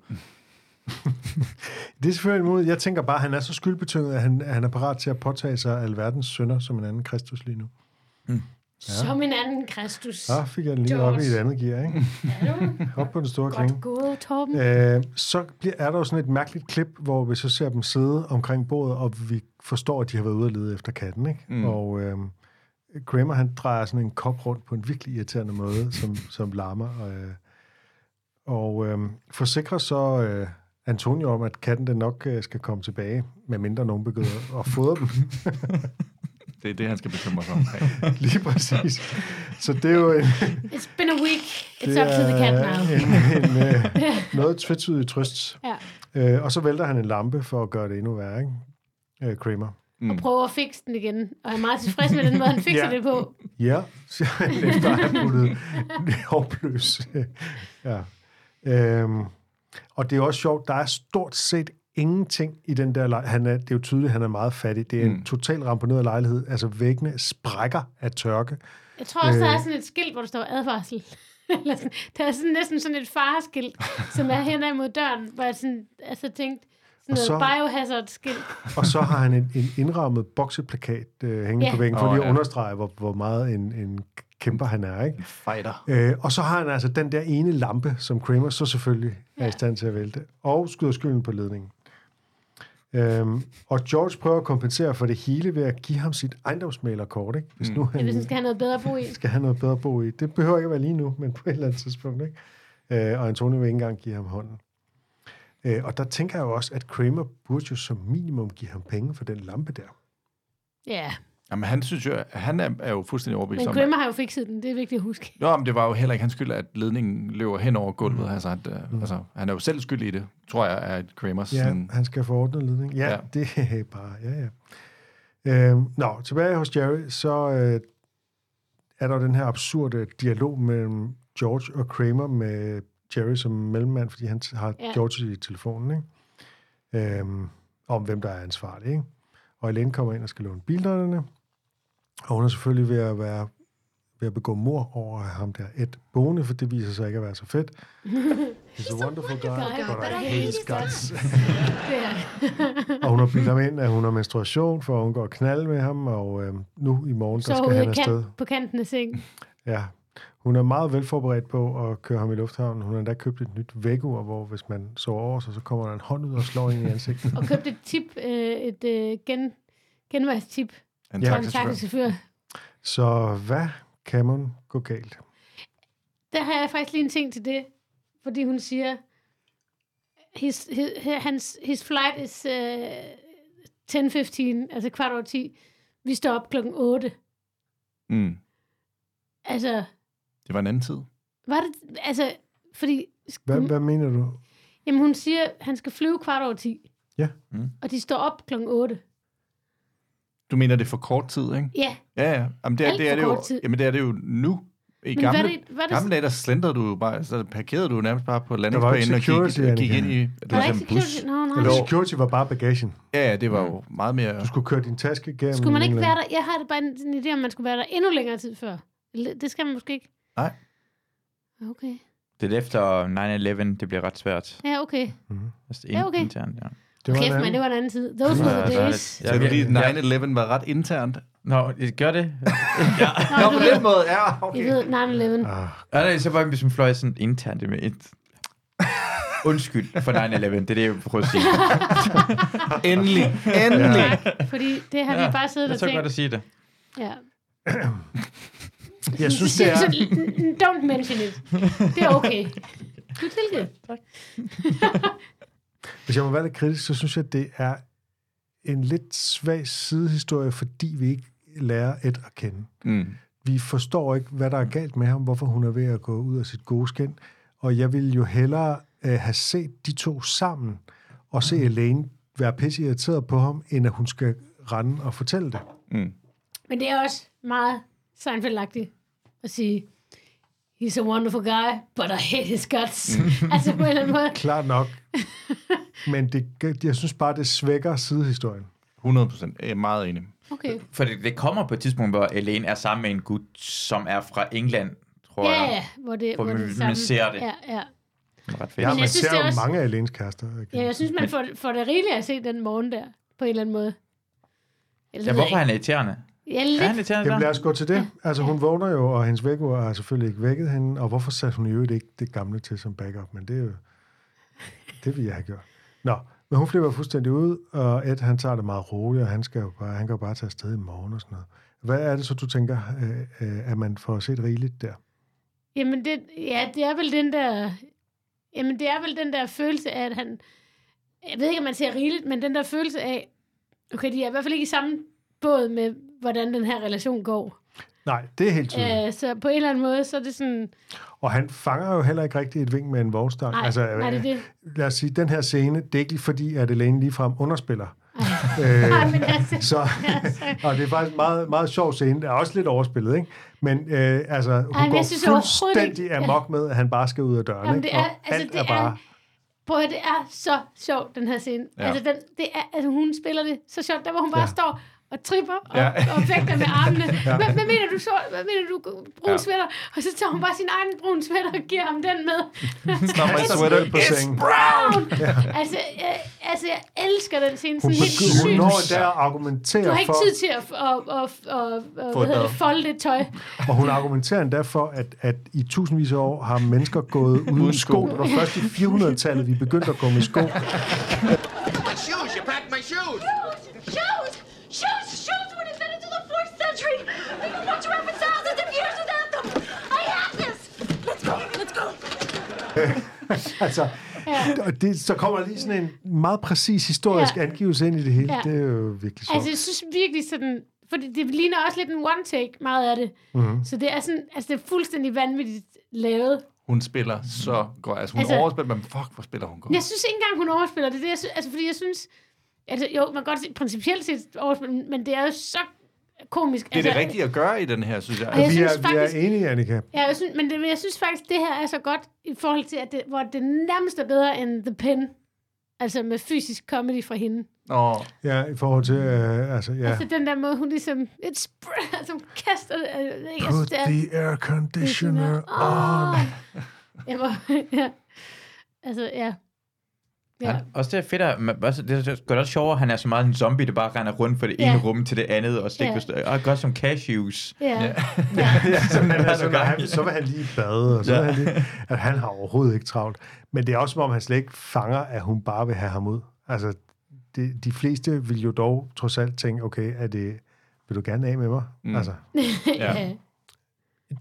S2: det er selvfølgelig imod. Jeg tænker bare, at han er så skyldbetynget, at han, at han er parat til at påtage sig alverdens sønder som en anden Kristus lige nu.
S1: Som en anden Kristus.
S2: Så fik jeg den lige op i et andet gear, ikke? Op på den store klinge.
S1: Godt gået, Torben.
S2: Øh, så bliver, er der jo sådan et mærkeligt klip, hvor vi så ser dem sidde omkring bordet, og vi forstår, at de har været ude at lede efter katten. Ikke? Mm. Og øh, Kramer, han drejer sådan en kop rundt på en virkelig irriterende måde, som, som larmer. Og, øh, og øh, forsikrer så øh, Antonio om, at katten den nok øh, skal komme tilbage, medmindre nogen begynder at fodre dem.
S3: Det er det, han skal bekymre sig omkring.
S2: Lige præcis. Så det er jo en,
S1: It's been a week. It's up to the cat now.
S2: en, en, øh, noget tvetydig trøst.
S1: Ja.
S2: Øh, og så vælter han en lampe for at gøre det endnu værre, ikke? Øh, Kramer.
S1: Og prøver at fikse den igen. Og er meget tilfreds med den måde, han fikser
S2: Ja.
S1: det på.
S2: Ja, siger han, efter at have puttet håbløs. ja. Øhm, og det er også sjovt, der er stort set ingenting i den der lejlighed. Han er, det er jo tydeligt, at han er meget fattig. Det er en
S3: Mm.
S2: totalt ramponeret lejlighed. Altså væggene sprækker af tørke.
S1: Jeg tror også, der er
S2: Øh.
S1: sådan et skilt, hvor der står advarsel. Sådan, der er sådan, næsten sådan et fareskilt, som er hen mod døren, hvor jeg sådan, altså tænkte, Sådan
S2: Og
S1: noget
S2: så-
S1: biohazard skilt.
S2: Og så har han en, en indrammet bokseplakat øh, hængende
S1: Ja.
S2: på væggen, for lige at
S3: ja.
S2: understrege, hvor, hvor meget en, en kæmper han er. Ikke?
S3: Fighter.
S2: Øh, og så har han altså den der ene lampe, som Kramer så selvfølgelig er
S1: Ja.
S2: i stand til at vælte, og skyder skylden på ledningen. Øhm, og George prøver at kompensere for det hele ved at give ham sit ejendomsmalerkort, ikke? Hvis
S3: Mm.
S2: nu
S1: Ja,
S2: han
S1: hvis han skal have noget bedre at bo i.
S2: skal have noget bedre at bo i. Det behøver ikke at være lige nu, men på et eller andet tidspunkt, ikke? Øh, og Antonio vil ikke engang give ham hånden. Øh, og der tænker jeg jo også, at Kramer burde jo som minimum give ham penge for den lampe der.
S1: Ja,
S3: Jamen, han synes jo, at han er, er jo fuldstændig overbevist
S1: men
S3: om,
S1: Kramer har jo fikset den. Det er vigtigt at huske.
S3: Nå, men det var jo heller ikke hans skyld, at ledningen løber hen over gulvet. Mm. Altså, at, uh, altså, han er jo selv skyld i det, tror jeg, er et Kramers.
S2: Ja,
S3: sådan-
S2: han skal få ordnet ledning. Ja,
S3: Ja.
S2: det er bare, ja, ja. Øhm, nå, tilbage hos Jerry, så øh, er der den her absurde dialog mellem George og Kramer med Jerry som mellemmand, fordi han har
S1: Ja.
S2: George i telefonen, ikke? Øhm, om hvem der er ansvarlig, ikke? Og Elaine kommer ind og skal låne bilderne, og hun er selvfølgelig ved at være ved at begå mor over ham der Ed Bone, for det viser sig ikke at være så fedt. He's a wonderful guy, but I hate his guts. Og hun har bildt ham ind, at hun har menstruation, for hun går og knalde med ham, og øh, nu i morgen, der
S1: Så
S2: skal han afsted.
S1: kan på kanten af sengen.
S2: Ja. Hun er meget velforberedt på at køre ham i lufthavnen. Hun har endda købt et nyt vækkeur, hvor hvis man sover over sig, så kommer der en hånd ud og slår ind i ansigtet.
S1: Og købte et tip, øh, et øh, gen, genvejstip
S3: En
S2: Ja.
S1: en
S3: taxachauffør.
S1: taxichauffør.
S2: Så hvad kan man gå galt?
S1: Der har jeg faktisk lige en ting til det, fordi hun siger, his, his, hans, his flight is uh, 10.15, altså kvart over 10. Vi står op klokken 8.
S3: Mm.
S1: Altså,
S3: Det var en anden tid.
S1: var det, altså, fordi,
S2: Hvad, hvad mener du?
S1: jamen hun siger, han skal flyve kvart over 10.
S2: Ja.
S5: Mm.
S1: Og de står op klokken 8.
S3: Du mener, det er for kort tid, ikke?
S1: Ja,
S3: Ja, ja. Jamen, det er,
S1: Alt
S3: det er
S1: for
S3: det jo,
S1: tid.
S3: jamen, det er det jo nu. I
S1: Men
S3: gamle,
S1: hvad er det- hvad
S3: gamle dage, der slendrede du jo bare, så parkerede du nærmest bare på landingsbanen og
S2: security,
S3: gik, og gik ind i... Det
S1: var
S3: var
S1: ikke
S3: bus.
S1: security?
S2: Eller
S3: Jo.
S2: security var bare bagagen.
S3: Ja, ja, det var jo meget mere...
S2: Du skulle køre din taske igennem.
S1: Skulle man ikke være der? Jeg har det bare en, en idé, om man skulle være der endnu længere tid før. Det skal man måske ikke.
S3: Nej.
S1: Okay.
S5: Det er efter 9-11, det bliver ret svært.
S1: Ja, okay.
S5: Altså,
S1: Ja, okay.
S5: Internt, ja.
S2: Det var
S1: Kæft,
S2: en
S1: men det
S2: anden.
S1: var en anden tid. Those
S5: Ja,
S1: were the days.
S5: det.
S3: Så det lige,
S5: Ja.
S3: 9-11 var ret internt.
S5: Nå, det gør det?
S3: Nå, på den måde, ja,
S1: I ved, 9-11.
S2: Ah,
S5: Ja, nej, så var hvis man fløj sådan internt med et... Undskyld for 9-11, det er det, jeg prøver at sige.
S3: Endelig, endelig.
S1: Tak, fordi det har vi bare siddet
S5: Det er
S1: og
S5: så godt
S1: tænkt.
S5: at sige det.
S1: Ja.
S2: jeg synes, det er...
S1: Don't mention it. Det er okay. Du tilgiver.
S2: Hvis jeg må være lidt kritisk, så synes jeg, at det er en lidt svag sidehistorie, fordi vi ikke lærer Ed at kende.
S3: Mm.
S2: Vi forstår ikke, hvad der er galt med ham, hvorfor hun er ved at gå ud af sit gode skin. Og jeg ville jo hellere øh, have set de to sammen, og se Elaine være pisse irriteret på ham, end at hun skal rende og fortælle det.
S3: Mm.
S1: Men det er også meget Seinfeld-agtigt at sige, he's a wonderful guy, but I hate his guts. altså på en eller anden måde.
S2: Klart nok. Men det, jeg synes bare, det svækker sidehistorien.
S3: 100 procent. Jeg er meget enig.
S1: Okay.
S5: For det, det kommer på et tidspunkt, hvor Elaine er sammen med en gut, som er fra England, tror
S1: Ja,
S5: jeg.
S1: ja, hvor det,
S5: Hvor
S1: hvor
S5: man-
S1: det er
S5: man
S1: samme.
S2: ser det.
S1: Ja, ja.
S5: Er ret fedt.
S2: Ja, man
S1: synes,
S2: ser
S1: er
S2: jo
S1: også-
S2: mange af Elenes kærester.
S1: ja, jeg synes, man får, får det rigeligt at se den morgen der, på en eller anden måde. Eller,
S5: Ja, hvorfor er han irriterende?
S1: Ja, lidt.
S5: Er han irriterende
S2: Jamen lad os gå til det. Altså hun vågner jo, og hendes vækkeur har selvfølgelig ikke vækket hende, og hvorfor satte hun i øvrigt ikke det gamle til som backup? Men det er jo, det vil jeg have gjort. Nå, men hun flipper fuldstændig ud, og Ed han tager det meget roligt, og han, skal jo bare, han kan jo bare tage afsted i morgen og sådan noget. Hvad er det så, du tænker, øh, øh, at man får set rigeligt der?
S1: Jamen, det, ja, det er vel den der... Jamen, det er vel den der følelse af, at han... Jeg ved ikke, om man ser rigeligt, men den der følelse af... Okay, de er i hvert fald ikke i samme båd med, hvordan den her relation går.
S2: Nej, det er helt tydeligt.
S1: Øh, så på en eller anden måde, så er det sådan...
S2: Og han fanger jo heller ikke rigtig et vink med en vognstang.
S1: Nej,
S2: altså,
S1: nej, det er
S2: øh,
S1: det.
S2: Lad os sige, den her scene, det er ikke fordi, at Elaine ligefrem underspiller.
S1: Nej, men altså-
S2: så, og det er faktisk en meget, meget sjov scene. Det er også lidt overspillet, ikke? Men øh, altså, hun
S1: Ej, men
S2: går
S1: jeg synes
S2: fuldstændig
S1: ikke-
S2: amok med, at han bare skal ud af døren.
S1: Jamen,
S2: ikke?
S1: det er,
S2: Og
S1: altså,
S2: alt
S1: det
S2: er bare...
S1: Prøv at det er så sjovt, den her scene.
S2: Ja.
S1: Altså, den, det er, altså, hun spiller det så sjovt. Der, hvor hun bare
S2: ja.
S1: står og tripper og,
S3: Ja.
S1: ja. og fægter med armene. ja. hvad, hvad, mener du så? Hvad mener du? Brun
S3: Ja.
S1: ja. sweater? Og så tager hun bare sin egen brun sweater og giver ham den med.
S3: It's not my sweater.
S2: på
S3: It's
S2: sengen.
S1: Brown! altså, jeg, altså, jeg elsker den scene.
S2: Hun,
S1: Sådan helt
S2: begy- hun
S1: sygt.
S2: når der at argumentere
S1: Du har ikke
S2: for,
S1: tid til at, at, at, at, at, hvad hedder folde det tøj.
S2: og hun argumenterer endda for, at, at i tusindvis af år har mennesker gået uden
S3: sko.
S2: sko. Det var først i 400-tallet, vi begyndte at gå med sko.
S8: My shoes! You packed my shoes!
S6: Shoes! Shoes! Shoes were invented in the 4th century! I don't want to have a thousands of years without them! I have this! Let's go! Let's go!
S2: altså,
S1: Ja.
S2: og det, så kommer lige sådan en meget præcis historisk
S1: Ja.
S2: angivelse ind i det hele.
S1: Ja.
S2: Det er jo virkelig sjovt.
S1: Altså, jeg synes virkelig sådan... Fordi det ligner også lidt en one-take, meget af det.
S2: Mhm.
S1: Mm-hmm. Så det er sådan... Altså, det er fuldstændig vanvittigt lavet.
S3: Hun spiller så godt. Altså, hun
S1: Altså-
S3: overspiller, men fuck, hvor spiller hun godt.
S1: Jeg synes ikke engang, hun overspiller det. det jeg synes, altså, fordi jeg synes... Altså, jo, man kan godt se, principielt set overspille, men det er jo så komisk.
S3: Det er
S1: altså,
S3: det rigtige at gøre i den her, synes jeg.
S1: Og jeg
S2: vi,
S1: synes
S2: er,
S1: faktisk-
S2: vi er enige, Annika.
S1: Ja, jeg synes, men, det, jeg synes faktisk, det her er så godt i forhold til, at det, hvor det nærmest er bedre end The Pen. Altså med fysisk comedy fra hende.
S3: Nå,
S2: Ja, i forhold til, øh, altså, ja.
S1: Altså den der måde, hun ligesom, it's altså hun kaster det. Jeg, synes,
S2: Put
S1: det er,
S2: the air conditioner on.
S1: Åh. Jeg var, ja. Altså, ja. Ja.
S5: Han, også det er fedt, at man, også, det er- gør det også sjovere, at han er så meget en zombie, der bare render rundt fra det
S1: Ja.
S5: ene rum til det andet, og stikker
S1: Ja.
S5: ja. og godt som cashews.
S1: Ja.
S3: Ja.
S1: ja.
S2: Ja, sådan,
S5: Han er
S2: altså,
S5: så
S2: han, så vil han lige bade, og så
S5: Ja.
S2: vil han lige, at han har overhovedet ikke travlt. Men det er også, som om han slet ikke fanger, at hun bare vil have ham ud. Altså, det, de fleste vil jo dog trods alt tænke, okay, er det, vil du gerne af med mig? Mm. Altså,
S3: ja.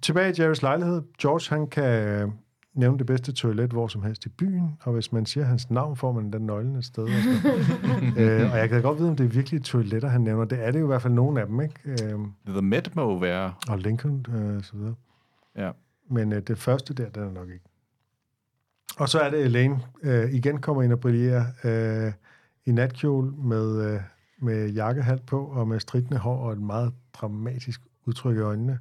S2: tilbage i Jerrys lejlighed. George, han kan nævne det bedste toilet hvor som helst i byen, og hvis man siger hans navn, får man den nøglen et sted. Og, sådan. øh, og jeg kan godt vide, om det er virkelig toiletter, han nævner. Det er det jo i hvert fald nogle af dem, ikke? Øh,
S3: The Met må jo være...
S2: og Lincoln, øh, så videre.
S3: Ja.
S2: Men øh, det første der, den er nok ikke. Og så er det Elaine, øh, igen kommer ind og brillerer øh, i natkjole med, øh, med jakkehalt på og med stridende hår og et meget dramatisk udtryk i øjnene.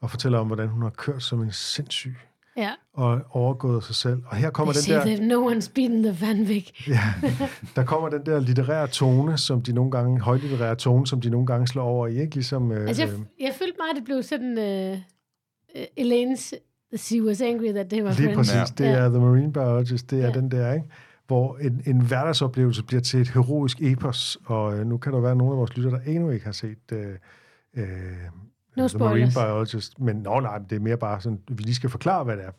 S2: Og fortæller om, hvordan hun har kørt som en sindssyg
S1: ja.
S2: Og overgået sig selv. Og her kommer
S1: They
S2: den der,
S1: no one's beaten the Van Vick.
S2: ja, der kommer den der litterære tone, som de nogle gange, højlitterære tone, som de nogle gange slår over i, ikke? Ligesom, øh,
S1: Altså, jeg,
S2: øh,
S1: jeg følte meget, at det blev sådan... Øh, øh, Elaine's... She was angry that they were
S2: Lige
S1: friends.
S2: præcis. Det er The Marine Biologist. Det er
S1: Ja.
S2: den der, ikke? Hvor en, en hverdagsoplevelse bliver til et heroisk epos. Og øh, nu kan der være nogle af vores lytter, der endnu ikke har set øh, øh,
S1: No
S2: The Marine
S1: spoilers.
S2: Biologist. Men nå, nej, det er mere bare sådan, vi lige skal forklare, hvad det er.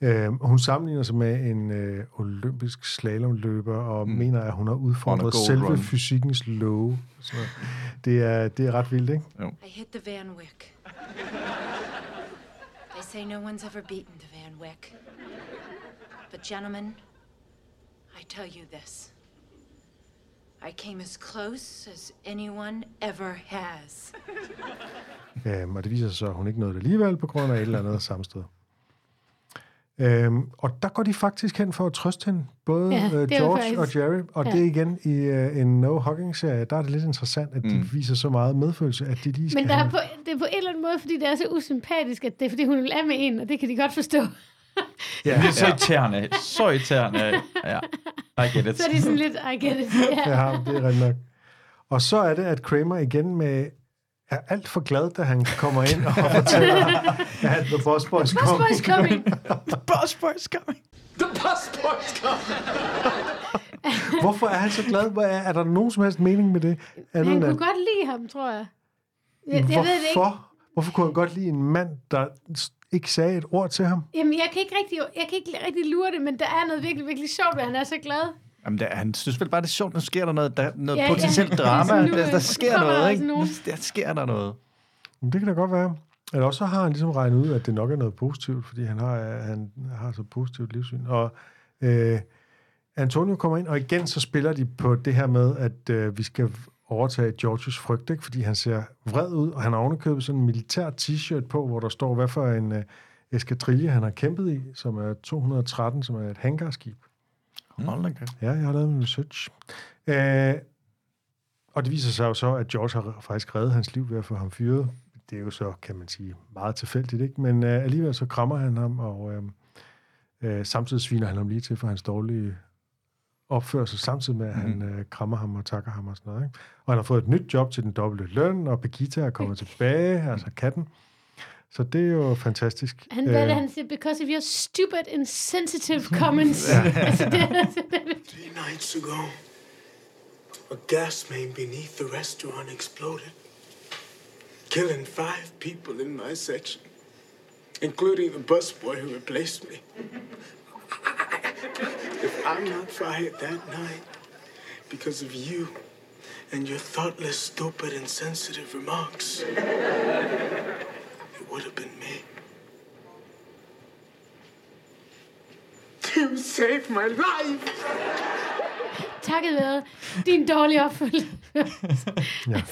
S2: Øh, hun sammenligner sig med en øh, olympisk slalomløber, og mm. mener, at hun har udfordret selve
S3: run.
S2: fysikkens love. Så det er, det er ret vildt, ikke?
S6: I hit the Van Wyck. They say no one's ever beaten the Van Wyck. But, gentlemen, I tell you this. I came as close as anyone ever has.
S2: Øhm, og det viser sig så, at hun ikke nåede det alligevel på grund af et eller andet sammenstød. Øhm, og der går de faktisk hen for at trøste hende, både
S1: Ja,
S2: øh, George
S1: faktisk-
S2: og Jerry. Og
S1: ja.
S2: det er igen i øh, en No Hugging-serie, der er det lidt interessant, at de
S3: Mm.
S2: viser så meget medfølelse, at de lige skal
S1: Men der er på, det er på en eller anden måde, fordi det er så usympatisk, at det er, fordi hun vil af med en, og det kan de godt forstå.
S2: Ja,
S5: Det er så irriterende. Så irriterende. Ja. I get it.
S1: Så er de sådan lidt, I get it. Ja.
S2: ja, det er rigtigt nok. Og så er det, at Kramer igen med er alt for glad, da han kommer ind og fortæller, at The Boss Boys
S1: Boss
S2: kommer.
S1: Boys coming.
S5: Boss boys coming.
S4: The bus boys come.
S2: Hvorfor er han så glad? Hvor Er, er der nogen som helst mening med det? Andet
S1: Han kunne
S2: at-
S1: godt lide ham, tror jeg. Jeg, jeg
S2: Hvorfor?
S1: ved det ikke.
S2: Hvorfor kunne han godt lide en mand, der ikke sagde et ord til ham?
S1: Jamen, jeg kan ikke rigtig, jeg kan ikke rigtig lure det, men der er noget virkelig, virkelig sjovt, ved, at han er så glad.
S3: Jamen, der, han synes vel bare, det er sjovt, nu sker der noget, der, noget
S1: Ja,
S3: ja,
S1: ja.
S3: potentielt drama.
S1: Nu,
S3: der, der
S1: øh,
S3: sker noget, ikke?
S1: nogen.
S3: Der sker der noget.
S2: Men det kan da godt være. Eller også så har han ligesom regnet ud, at det nok er noget positivt, fordi han har, øh, han har så positivt livssyn. Og øh, Antonio kommer ind, og igen så spiller de på det her med, at øh, vi skal overtage Georges frygt, ikke? fordi han ser vred ud, og han har ovenikøbet sådan en militær t-shirt på, hvor der står, hvad for en øh, eskadrille han har kæmpet i, som er 213, som er et hangarskib.
S3: Hold da kæft.
S2: Ja, jeg har lavet en research. Øh, og det viser sig jo så, at George har faktisk reddet hans liv ved at få ham fyret. Det er jo så, kan man sige, meget tilfældigt, ikke? Men øh, alligevel så krammer han ham, og øh, øh, samtidig sviner han ham lige til for hans dårlige opførsel, samtidig med, at han øh, krammer ham og takker ham og sådan noget. Ikke? Og han har fået et nyt job til den dobbelte løn, og Pegita er kommet tilbage, altså katten. Så det er jo fantastisk.
S1: Han, hvad er det,
S2: Øh,
S1: han siger? Because of your stupid, insensitive comments. altså, det, er-
S9: Three nights ago, a gas main beneath the restaurant exploded, killing five people in my section, including the busboy who replaced me. If I'm not fired that night because of you and your thoughtless, stupid, insensitive remarks, it would have been me. You saved my life!
S1: takket være din dårlige opfølgelse.
S2: Ja.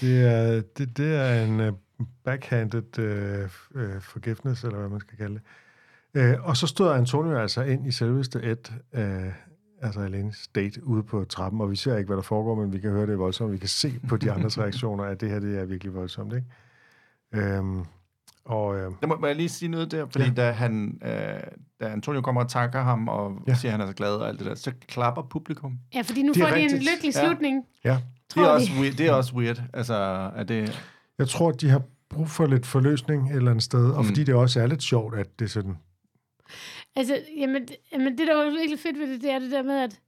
S2: Det er, det, det er en uh, backhanded uh, uh, forgiveness, eller hvad man skal kalde det. Uh, og så stod Antonio altså ind i selveste et, uh, altså Elenes date, ude på trappen, og vi ser ikke, hvad der foregår, men vi kan høre det er voldsomt. Vi kan se på de andres reaktioner, at det her det er virkelig voldsomt, ikke? Um, og uh,
S3: Der må, må jeg lige sige noget der, fordi
S2: Ja.
S3: ja. da, han, øh, da Antonio kommer og takker ham, og
S2: Ja.
S3: ja. siger, at han er så glad og alt det der, så klapper publikum.
S1: Ja, fordi nu
S2: Det
S1: får de en lykkelig
S3: Ja.
S1: slutning.
S2: ja,
S3: Det
S1: Tror
S3: er, også weird, det er også weird. Altså, er det...
S2: jeg tror, de har brug for lidt forløsning et eller andet sted, og
S3: Mm.
S2: fordi det også er lidt sjovt, at det er sådan,
S1: Altså, jamen, det- jamen, det, der var virkelig fedt ved det, det er det der med, at,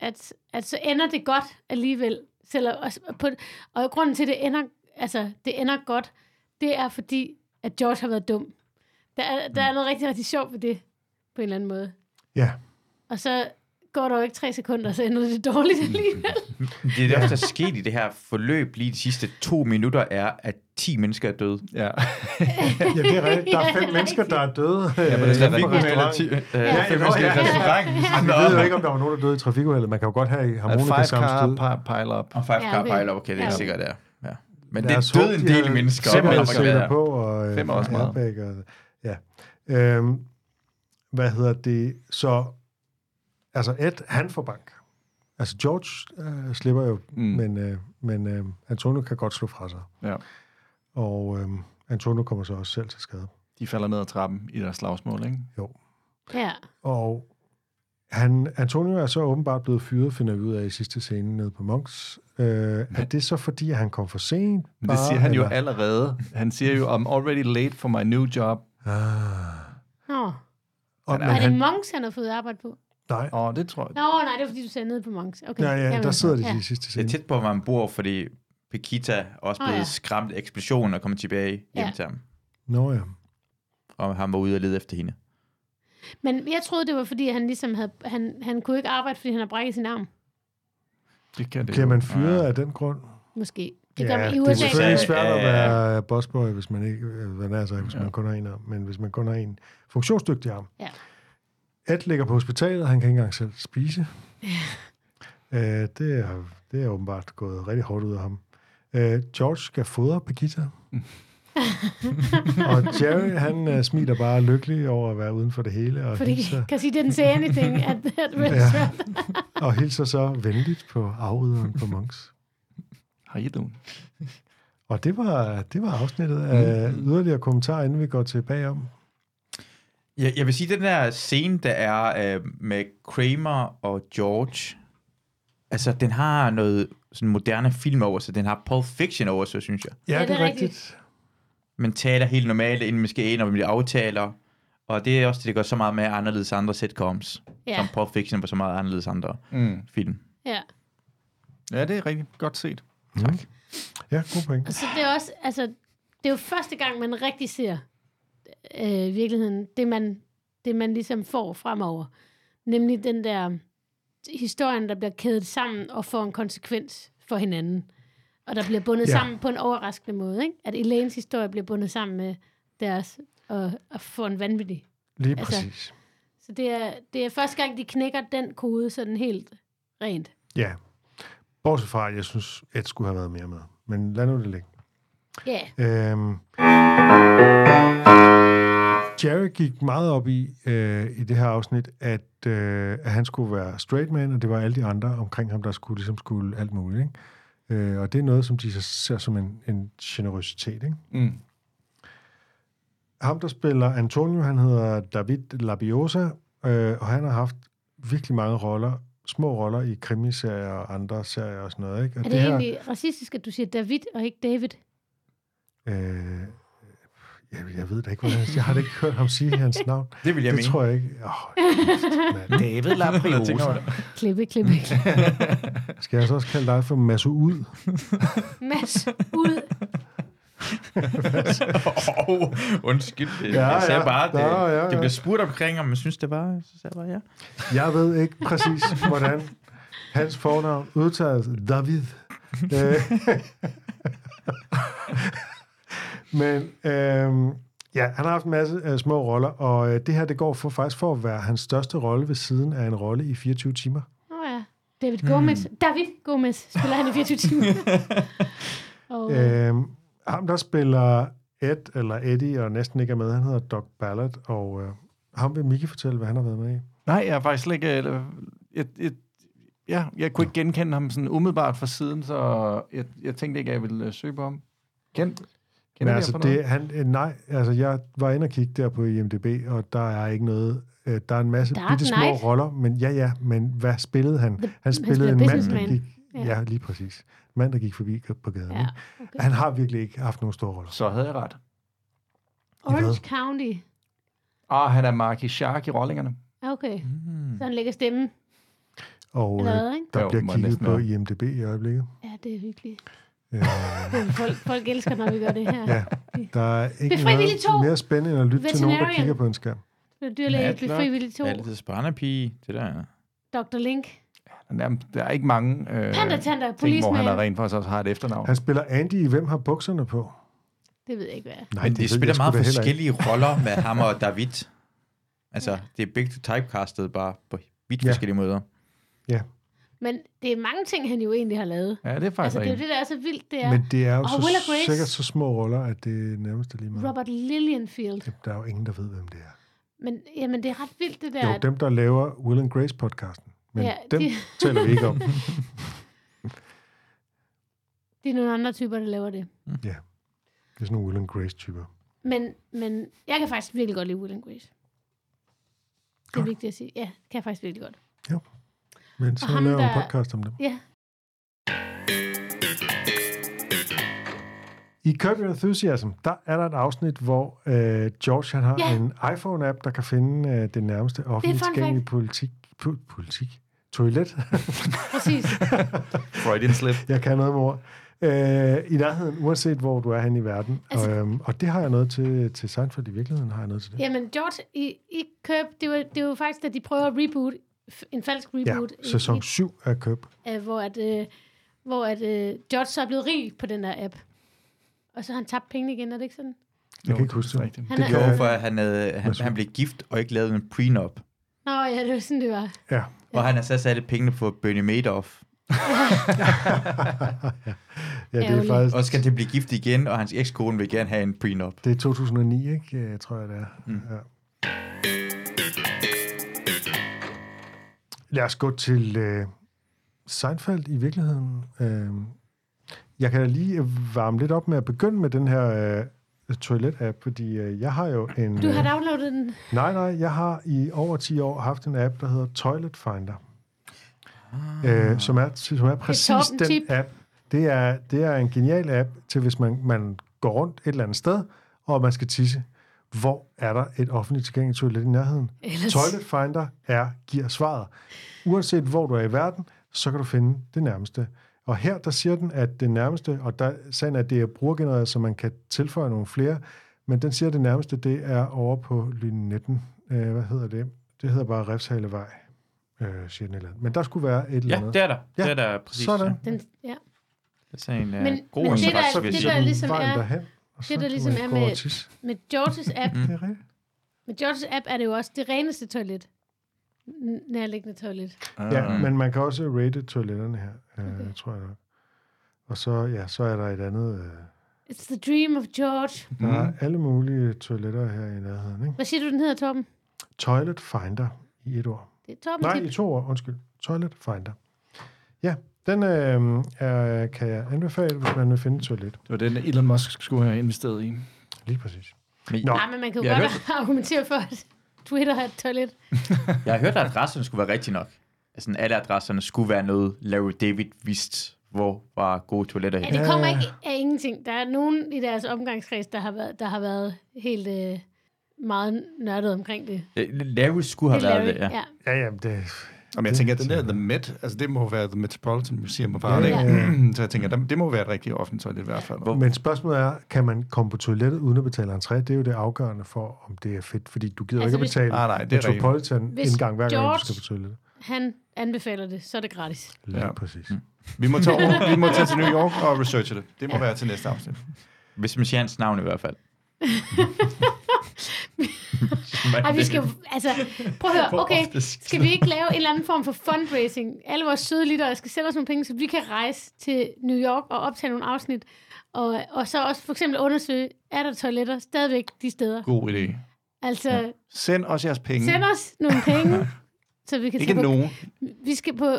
S1: at, at så ender det godt alligevel. Selvom, og, på, og grunden til, at det ender, altså, det ender godt, det er fordi, at George har været dum. Der er, der er noget rigtig, rigtig sjovt ved det, på en eller anden måde.
S2: ja,
S1: Og så går der jo ikke tre sekunder, så ender det dårligt alligevel.
S5: Det er det, der er sket i det her forløb lige de sidste to minutter, er, at 10 mennesker er døde.
S3: Ja.
S2: ja, det er rigtigt. Der er
S1: Ja,
S2: fem
S1: det er
S2: mennesker, der er døde.
S3: Ja, men det er
S2: øh, på
S3: med
S2: restauranten.
S5: Øh,
S2: Ja,
S5: fem
S2: nå,
S5: mennesker i
S2: ja, ja.
S5: restauranten.
S2: Vi ved jo ikke, om der var nogen, der døde i trafikuheldet. Man kan jo godt have
S3: A
S2: harmonika
S3: five
S2: samme
S3: car
S2: sted.
S3: pi- pile up.
S5: Og five
S1: Ja,
S5: car
S1: okay.
S5: pile okay, det er
S1: Ja.
S5: sikkert, der. Ja. Men det døde
S2: håbe,
S5: en
S2: de
S5: del mennesker.
S2: Fem
S5: Amerika.
S2: på, og, øh,
S3: Fem er også meget.
S2: og, ja. Øhm, hvad hedder det? Så, altså Ed, han får bank. Altså George øh, slipper jo, mm. Men, øh, men øh, Antonio kan godt slå fra sig.
S3: Ja.
S2: Og øh, Antonio kommer så også selv til skade.
S3: De falder ned ad trappen i deres slagsmål, ikke?
S1: ja.
S2: Og han, Antonio er så åbenbart blevet fyret, finder vi ud af i sidste scene nede på Monks. Øh, er det så fordi, at han kom for sent?
S3: Men det siger han jo
S2: eller?
S3: allerede. Han siger jo, I'm already late for my new job.
S2: Ah.
S1: Nå,
S2: Og, men
S1: er det
S2: han,
S1: Monks, han har fået arbejde på?
S2: nej,
S3: Åh, det tror jeg.
S1: Nå, nej, det er fordi, du sagde nede på Monks. Okay.
S2: ja, ja, der sidder de
S1: ja.
S2: i sidste
S5: Det er
S2: scene.
S5: tæt på, hvor man bor, fordi Pekita også
S1: Åh,
S5: blevet
S1: ja.
S5: skræmt af eksplosionen og kommet tilbage hjem
S1: Ja.
S5: til ham.
S2: Nå ja.
S5: Og han var ude og lede efter hende.
S1: Men jeg troede, det var, fordi han ligesom havde... Han, han kunne ikke arbejde, fordi han har brækket sin arm.
S3: Det kan det
S2: Bliver
S3: jo.
S2: man fyret af den grund?
S1: Måske. Det
S2: ja,
S1: gør man i
S2: det er
S1: USA.
S2: selvfølgelig
S5: Ja,
S2: svært at
S5: ja, ja.
S2: være bossboy, hvis man ikke, øh, hvad er, så, hvis
S3: Ja.
S2: man kun har en arm, men hvis man kun har en funktionsdygtig arm.
S1: Ja.
S2: Ed ligger på hospitalet, han kan ikke engang selv spise. Øh, det, er, det er åbenbart gået rigtig hårdt ud af ham. Øh, George skal fodre Pegita. og Jerry, han uh, smiler bare lykkelig over at være uden for det hele, og,
S1: Fordi,
S2: hilser,
S1: kan sige, didn't say anything at that restaurant.
S2: og hilser så venligt på afryderen på Monks.
S3: How you doing?
S2: Og det var, det var afsnittet af yderligere kommentarer, inden vi går tilbage om.
S5: Jeg, jeg vil sige, den der scene, der er øh, med Kramer og George, altså, den har noget sådan moderne film over sig. Den har Pulp Fiction over sig, synes jeg.
S2: Ja,
S1: Ja,
S2: det er
S1: det er
S2: rigtigt.
S5: Man taler helt normalt, inden man skal ind, og man bliver aftaler. Og det er også det, der gør så meget med anderledes andre sitcoms.
S1: Ja,
S5: Som Pulp Fiction var så meget anderledes andre
S3: Mm.
S5: film.
S1: ja.
S3: Ja, det er rigtig godt set.
S2: Tak. Ja, god point.
S1: Og så det er også, altså, det er jo første gang, man rigtig ser øh, virkeligheden, det man, det man ligesom får fremover. Nemlig den der historien, der bliver kædet sammen og får en konsekvens for hinanden. Og der bliver bundet
S2: Ja.
S1: sammen på en overraskende måde. Ikke? At Elaines historie bliver bundet sammen med deres, og, og får en vanvittig.
S2: Lige
S1: Altså-
S2: præcis.
S1: Så det er, det er første gang, de knækker den kode sådan helt rent.
S2: Ja. Bortset fra, at jeg synes, Ed skulle have været mere med. Men lad nu det ligge.
S1: Ja,
S2: Øhm, Jerry gik meget op i, øh, i det her afsnit, at, øh, at han skulle være straight man, og det var alle de andre omkring ham, der skulle, ligesom skulle alt muligt. Ikke? Øh, og det er noget, som de så ser som en, en generøsitet. Ikke?
S3: Mm.
S2: Ham, der spiller Antonio, han hedder David Labiosa, øh, og han har haft virkelig mange roller, små roller i krimiserier og andre serier og sådan noget. Ikke? Og
S1: Er det, det egentlig racistisk, at du siger David og ikke David?
S2: Øh, jeg, jeg ved da ikke, hvordan jeg har da ikke hørt ham sige hans navn.
S5: Det vil jeg
S2: det
S5: mene.
S2: tror jeg ikke. Oh,
S3: David Lapriosa.
S1: Klippe, klippe, klippe.
S2: skal jeg så også kalde dig for Masud?
S1: Mads, ud.
S5: oh, undskyld. Det,
S2: Ja,
S5: ja, jeg sagde
S2: ja.
S5: bare, det,
S2: Ja, ja, ja.
S5: det blev spurgt omkring, om man synes, det var. Så sagde jeg bare, ja.
S2: Jeg ved ikke præcis, hvordan hans fornavn udtales. David. Øh, Men øhm, ja, han har haft en masse øh, små roller, og øh, det her, det går for, faktisk for at være hans største rolle ved siden af en rolle i 24 timer.
S1: Nå ja. David Gomez. David Gomez spiller han i 24 timer. og, øh,
S2: Øhm, ham, der spiller Ed, eller Eddie, og næsten ikke er med, han hedder Doc Ballard, og øh, ham vil Miki fortælle, hvad han har været med i.
S3: Nej, jeg er faktisk slet ikke... øh, Jeg, jeg, ja, jeg kunne ikke genkende ham sådan umiddelbart fra siden, så jeg, jeg tænkte ikke, at jeg ville øh, søge på ham. Kend,
S2: Men
S3: kender
S2: altså, det, han, øh, nej, altså, jeg var inde og kigge der på IMDb, og der er ikke noget... Øh, der er en masse
S1: Dark
S2: bitte små
S1: Knight.
S2: roller, men ja, ja, men hvad spillede han?
S1: The-
S2: han spillede
S1: spiller
S2: en mand, der gik...
S1: Ja.
S2: Ja. lige præcis. Mand, der gik forbi på gaden.
S1: ja, okay.
S2: Han har virkelig ikke haft nogen store roller.
S3: Så havde jeg ret.
S1: Orange County.
S3: Ah, han er Marky Shark i rollingerne.
S1: Okay,
S5: Mm.
S1: så han lægger stemmen.
S2: Og
S1: Eller
S2: øh, der
S3: Jo,
S2: bliver kigget på. IMDb i øjeblikket.
S1: Ja, det er hyggeligt.
S2: Øh,
S1: Det folk, folk elsker, når vi gør det her.
S2: ja, der er ikke
S1: Det er frivilligt to.
S2: noget mere spændende end at lytte til nogen, der kigger på en skærm.
S1: Det er dyrlæge, bliver frivilligt to.
S5: Altid sprændepige. Det der.
S1: Dr. Link.
S3: Han er, der er ikke mange øh,
S1: Panda Tanda,
S3: ting, hvor han er rent faktisk også har et efternavn.
S2: Han spiller Andy i Hvem har bukserne på?
S1: Det ved jeg ikke, hvad er.
S2: Nej,
S5: Men de
S2: ved
S5: spiller meget forskellige roller med ham og David. Altså, det er begge typecastet bare på vidt
S2: Ja.
S5: forskellige måder.
S1: Men det er mange ting, han jo egentlig har lavet.
S3: Ja, det er faktisk
S1: Altså, det er jo det, der er så vildt, det er
S2: Men det er jo
S1: Og
S2: så,
S1: Willa Grace.
S2: sikkert så små roller, at det er nærmest lige meget.
S1: Robert Lillianfield.
S2: Jamen, Der er jo ingen, der ved, hvem det er.
S1: Men, jamen, det er ret vildt, det der.
S2: Jo,
S1: at-
S2: dem, der laver Will and Grace podcasten. Men
S1: Ja,
S2: ja, dem
S1: de-
S2: taler vi ikke om.
S1: Det er nogle andre typer, der laver det.
S2: Det er sådan nogle Will and Grace-typer.
S1: Men, men jeg kan faktisk virkelig godt lide Will and Grace. Det er
S2: Godt.
S1: vigtigt at sige. Ja, det kan jeg faktisk virkelig godt.
S2: Men så laver vi en
S1: der-
S2: podcast om dem.
S1: Ja,
S2: I Curb Your Enthusiasm, der er der et afsnit, hvor øh, George han har
S1: Ja.
S2: en iPhone-app, der kan finde øh, det nærmeste offentligt tilgængelige politik, pu- politik, toilet.
S1: præcis.
S3: Freudian slip.
S2: jeg kan noget med ord. Øh, I nærheden, uanset hvor du er hen i verden.
S1: Altså-
S2: og, øhm, og det har jeg noget til, til Seinfeld. I virkeligheden har jeg noget til det.
S1: Jamen, George, i, i Curb, det var, det var faktisk, da de prøver at reboot, en falsk
S2: Ja,
S1: reboot, i-
S2: sæson
S1: i,
S2: 7 af Curb.
S1: øh, hvor, at, øh, hvor at, øh, George så er blevet rig på den der app. Og så har han tabt penge igen, er det ikke sådan?
S2: Jeg kan ikke huske det.
S3: rigtigt.
S1: Han
S2: Det
S1: er,
S5: Jo, for at han, havde, han,
S2: Værsgo.
S5: han blev gift og ikke lavet en prenup.
S1: Nå ja, det var sådan, det var.
S2: Ja.
S5: Og han har sat alle pengene på Bernie Madoff.
S2: ja, det er faktisk...
S5: Og så skal han at blive gift igen, og hans ekskone vil gerne have en prenup.
S2: Det er 2009, ikke? Jeg tror jeg, det er. Mm. Ja. Lad os gå til øh, Seinfeld i virkeligheden. Øh, jeg kan da lige varme lidt op med at begynde med den her øh, toilet-app, fordi øh, jeg har jo en...
S1: Du har
S2: øh,
S1: downloadet den.
S2: Nej, nej, jeg har i over 10 år haft en app, der hedder Toilet Finder. Ah. Øh, som, er, som er præcis den
S1: Tip.
S2: app. Det er, det er en genial app til, hvis man, man går rundt et eller andet sted, og man skal tisse. Hvor er der et offentligt tilgængeligt toilet i nærheden?
S1: Ellers-
S2: Toilet Finder er, giver svaret. Uanset hvor du er i verden, så kan du finde det nærmeste. Og her, der siger den, at det nærmeste, og der sagen er, at det er brugergenereret, så man kan tilføje nogle flere, men den siger, at det nærmeste, det er over på Lynetten. Øh, hvad hedder det? Det hedder bare Refshalevej, øh, siger den eller andet. Men der skulle være et eller
S5: Ja,
S2: andet.
S5: det er der.
S2: Ja,
S5: Det er der præcis.
S2: sådan.
S5: Ja.
S1: den ja.
S5: Det er en uh,
S1: Men-
S5: god
S1: men det der- det der er ligesom er-
S2: derhen, og så
S1: det, der ligesom er med-. Med Georges app,
S2: rigtigt.
S1: med Georges app er det jo også det reneste toilet. N- Nærliggende toilet.
S2: Ja, men man kan også rate toiletterne her, øh,
S1: Okay.
S2: tror jeg nok. Og så, ja, så er der et andet... Øh,
S1: It's the dream of George.
S2: der er alle mulige toiletter her i nærheden. Ikke?
S1: Hvad siger du, den hedder, Torben?
S2: Toilet Finder i et ord.
S1: Det er Torben
S2: Nej,
S1: tip.
S2: i to ord, undskyld. Toilet Finder. Ja, den øh, er, kan jeg anbefale, hvis man vil finde et toilet.
S3: Det var den, Elon Musk skulle have investeret i.
S2: Lige præcis.
S5: Men,
S2: Nå.
S1: Nej, men man kan jo
S5: Jeg
S1: godt
S5: hørte-
S1: argumentere for, at Twitter har et toilet.
S5: Jeg har hørt, at adresserne skulle være rigtig nok. Altså, alle adresserne skulle være noget, Larry David vidste, hvor var gode toiletter
S1: Ja,
S5: hen.
S1: det kommer ikke af ingenting. Der er nogen i deres omgangskreds, der har været, der har været helt øh, meget nørdet omkring det.
S5: Øh, Larry skulle have
S1: Det er
S5: været det,
S1: Larry,
S5: ja.
S1: ja.
S2: Ja, jamen, det,
S3: Jamen, jeg tænker, at den der The Met, altså det må være The Metropolitan Museum of
S2: Ja,
S3: Art,
S2: ja,
S3: ikke? Så jeg tænker, der- det må være et rigtigt offentligt toilet i hvert fald.
S2: Men spørgsmålet er, kan man komme på toilettet uden at betale entré? Det er jo det afgørende for, om det er fedt, fordi du gider
S1: Altså,
S2: ikke at
S1: hvis-
S2: betale
S3: Nej, nej, det er rigtigt.
S2: Metropolitan
S1: Hvis
S2: indgang hver gang, du
S1: George-
S2: skal på toilettet.
S1: Han anbefaler det, så er det gratis.
S2: Lige
S3: Ja.
S2: præcis.
S3: Vi må, tage over, vi må tage til New York og researche det. Det må være til næste afsnit.
S5: Hvis man siger hans navn i hvert fald.
S1: Ej, vi skal altså, prøv at høre, okay, skal vi ikke lave en eller anden form for fundraising? Alle vores søde lyttere skal sende os nogle penge, så vi kan rejse til New York og optage nogle afsnit, og, og så også for eksempel undersøge, er der toiletter stadigvæk de steder?
S3: God idé.
S1: Altså, ja.
S3: Send os jeres penge.
S1: send os nogle penge, så vi kan
S3: Ikke
S1: tage på,
S3: nogen.
S1: vi skal på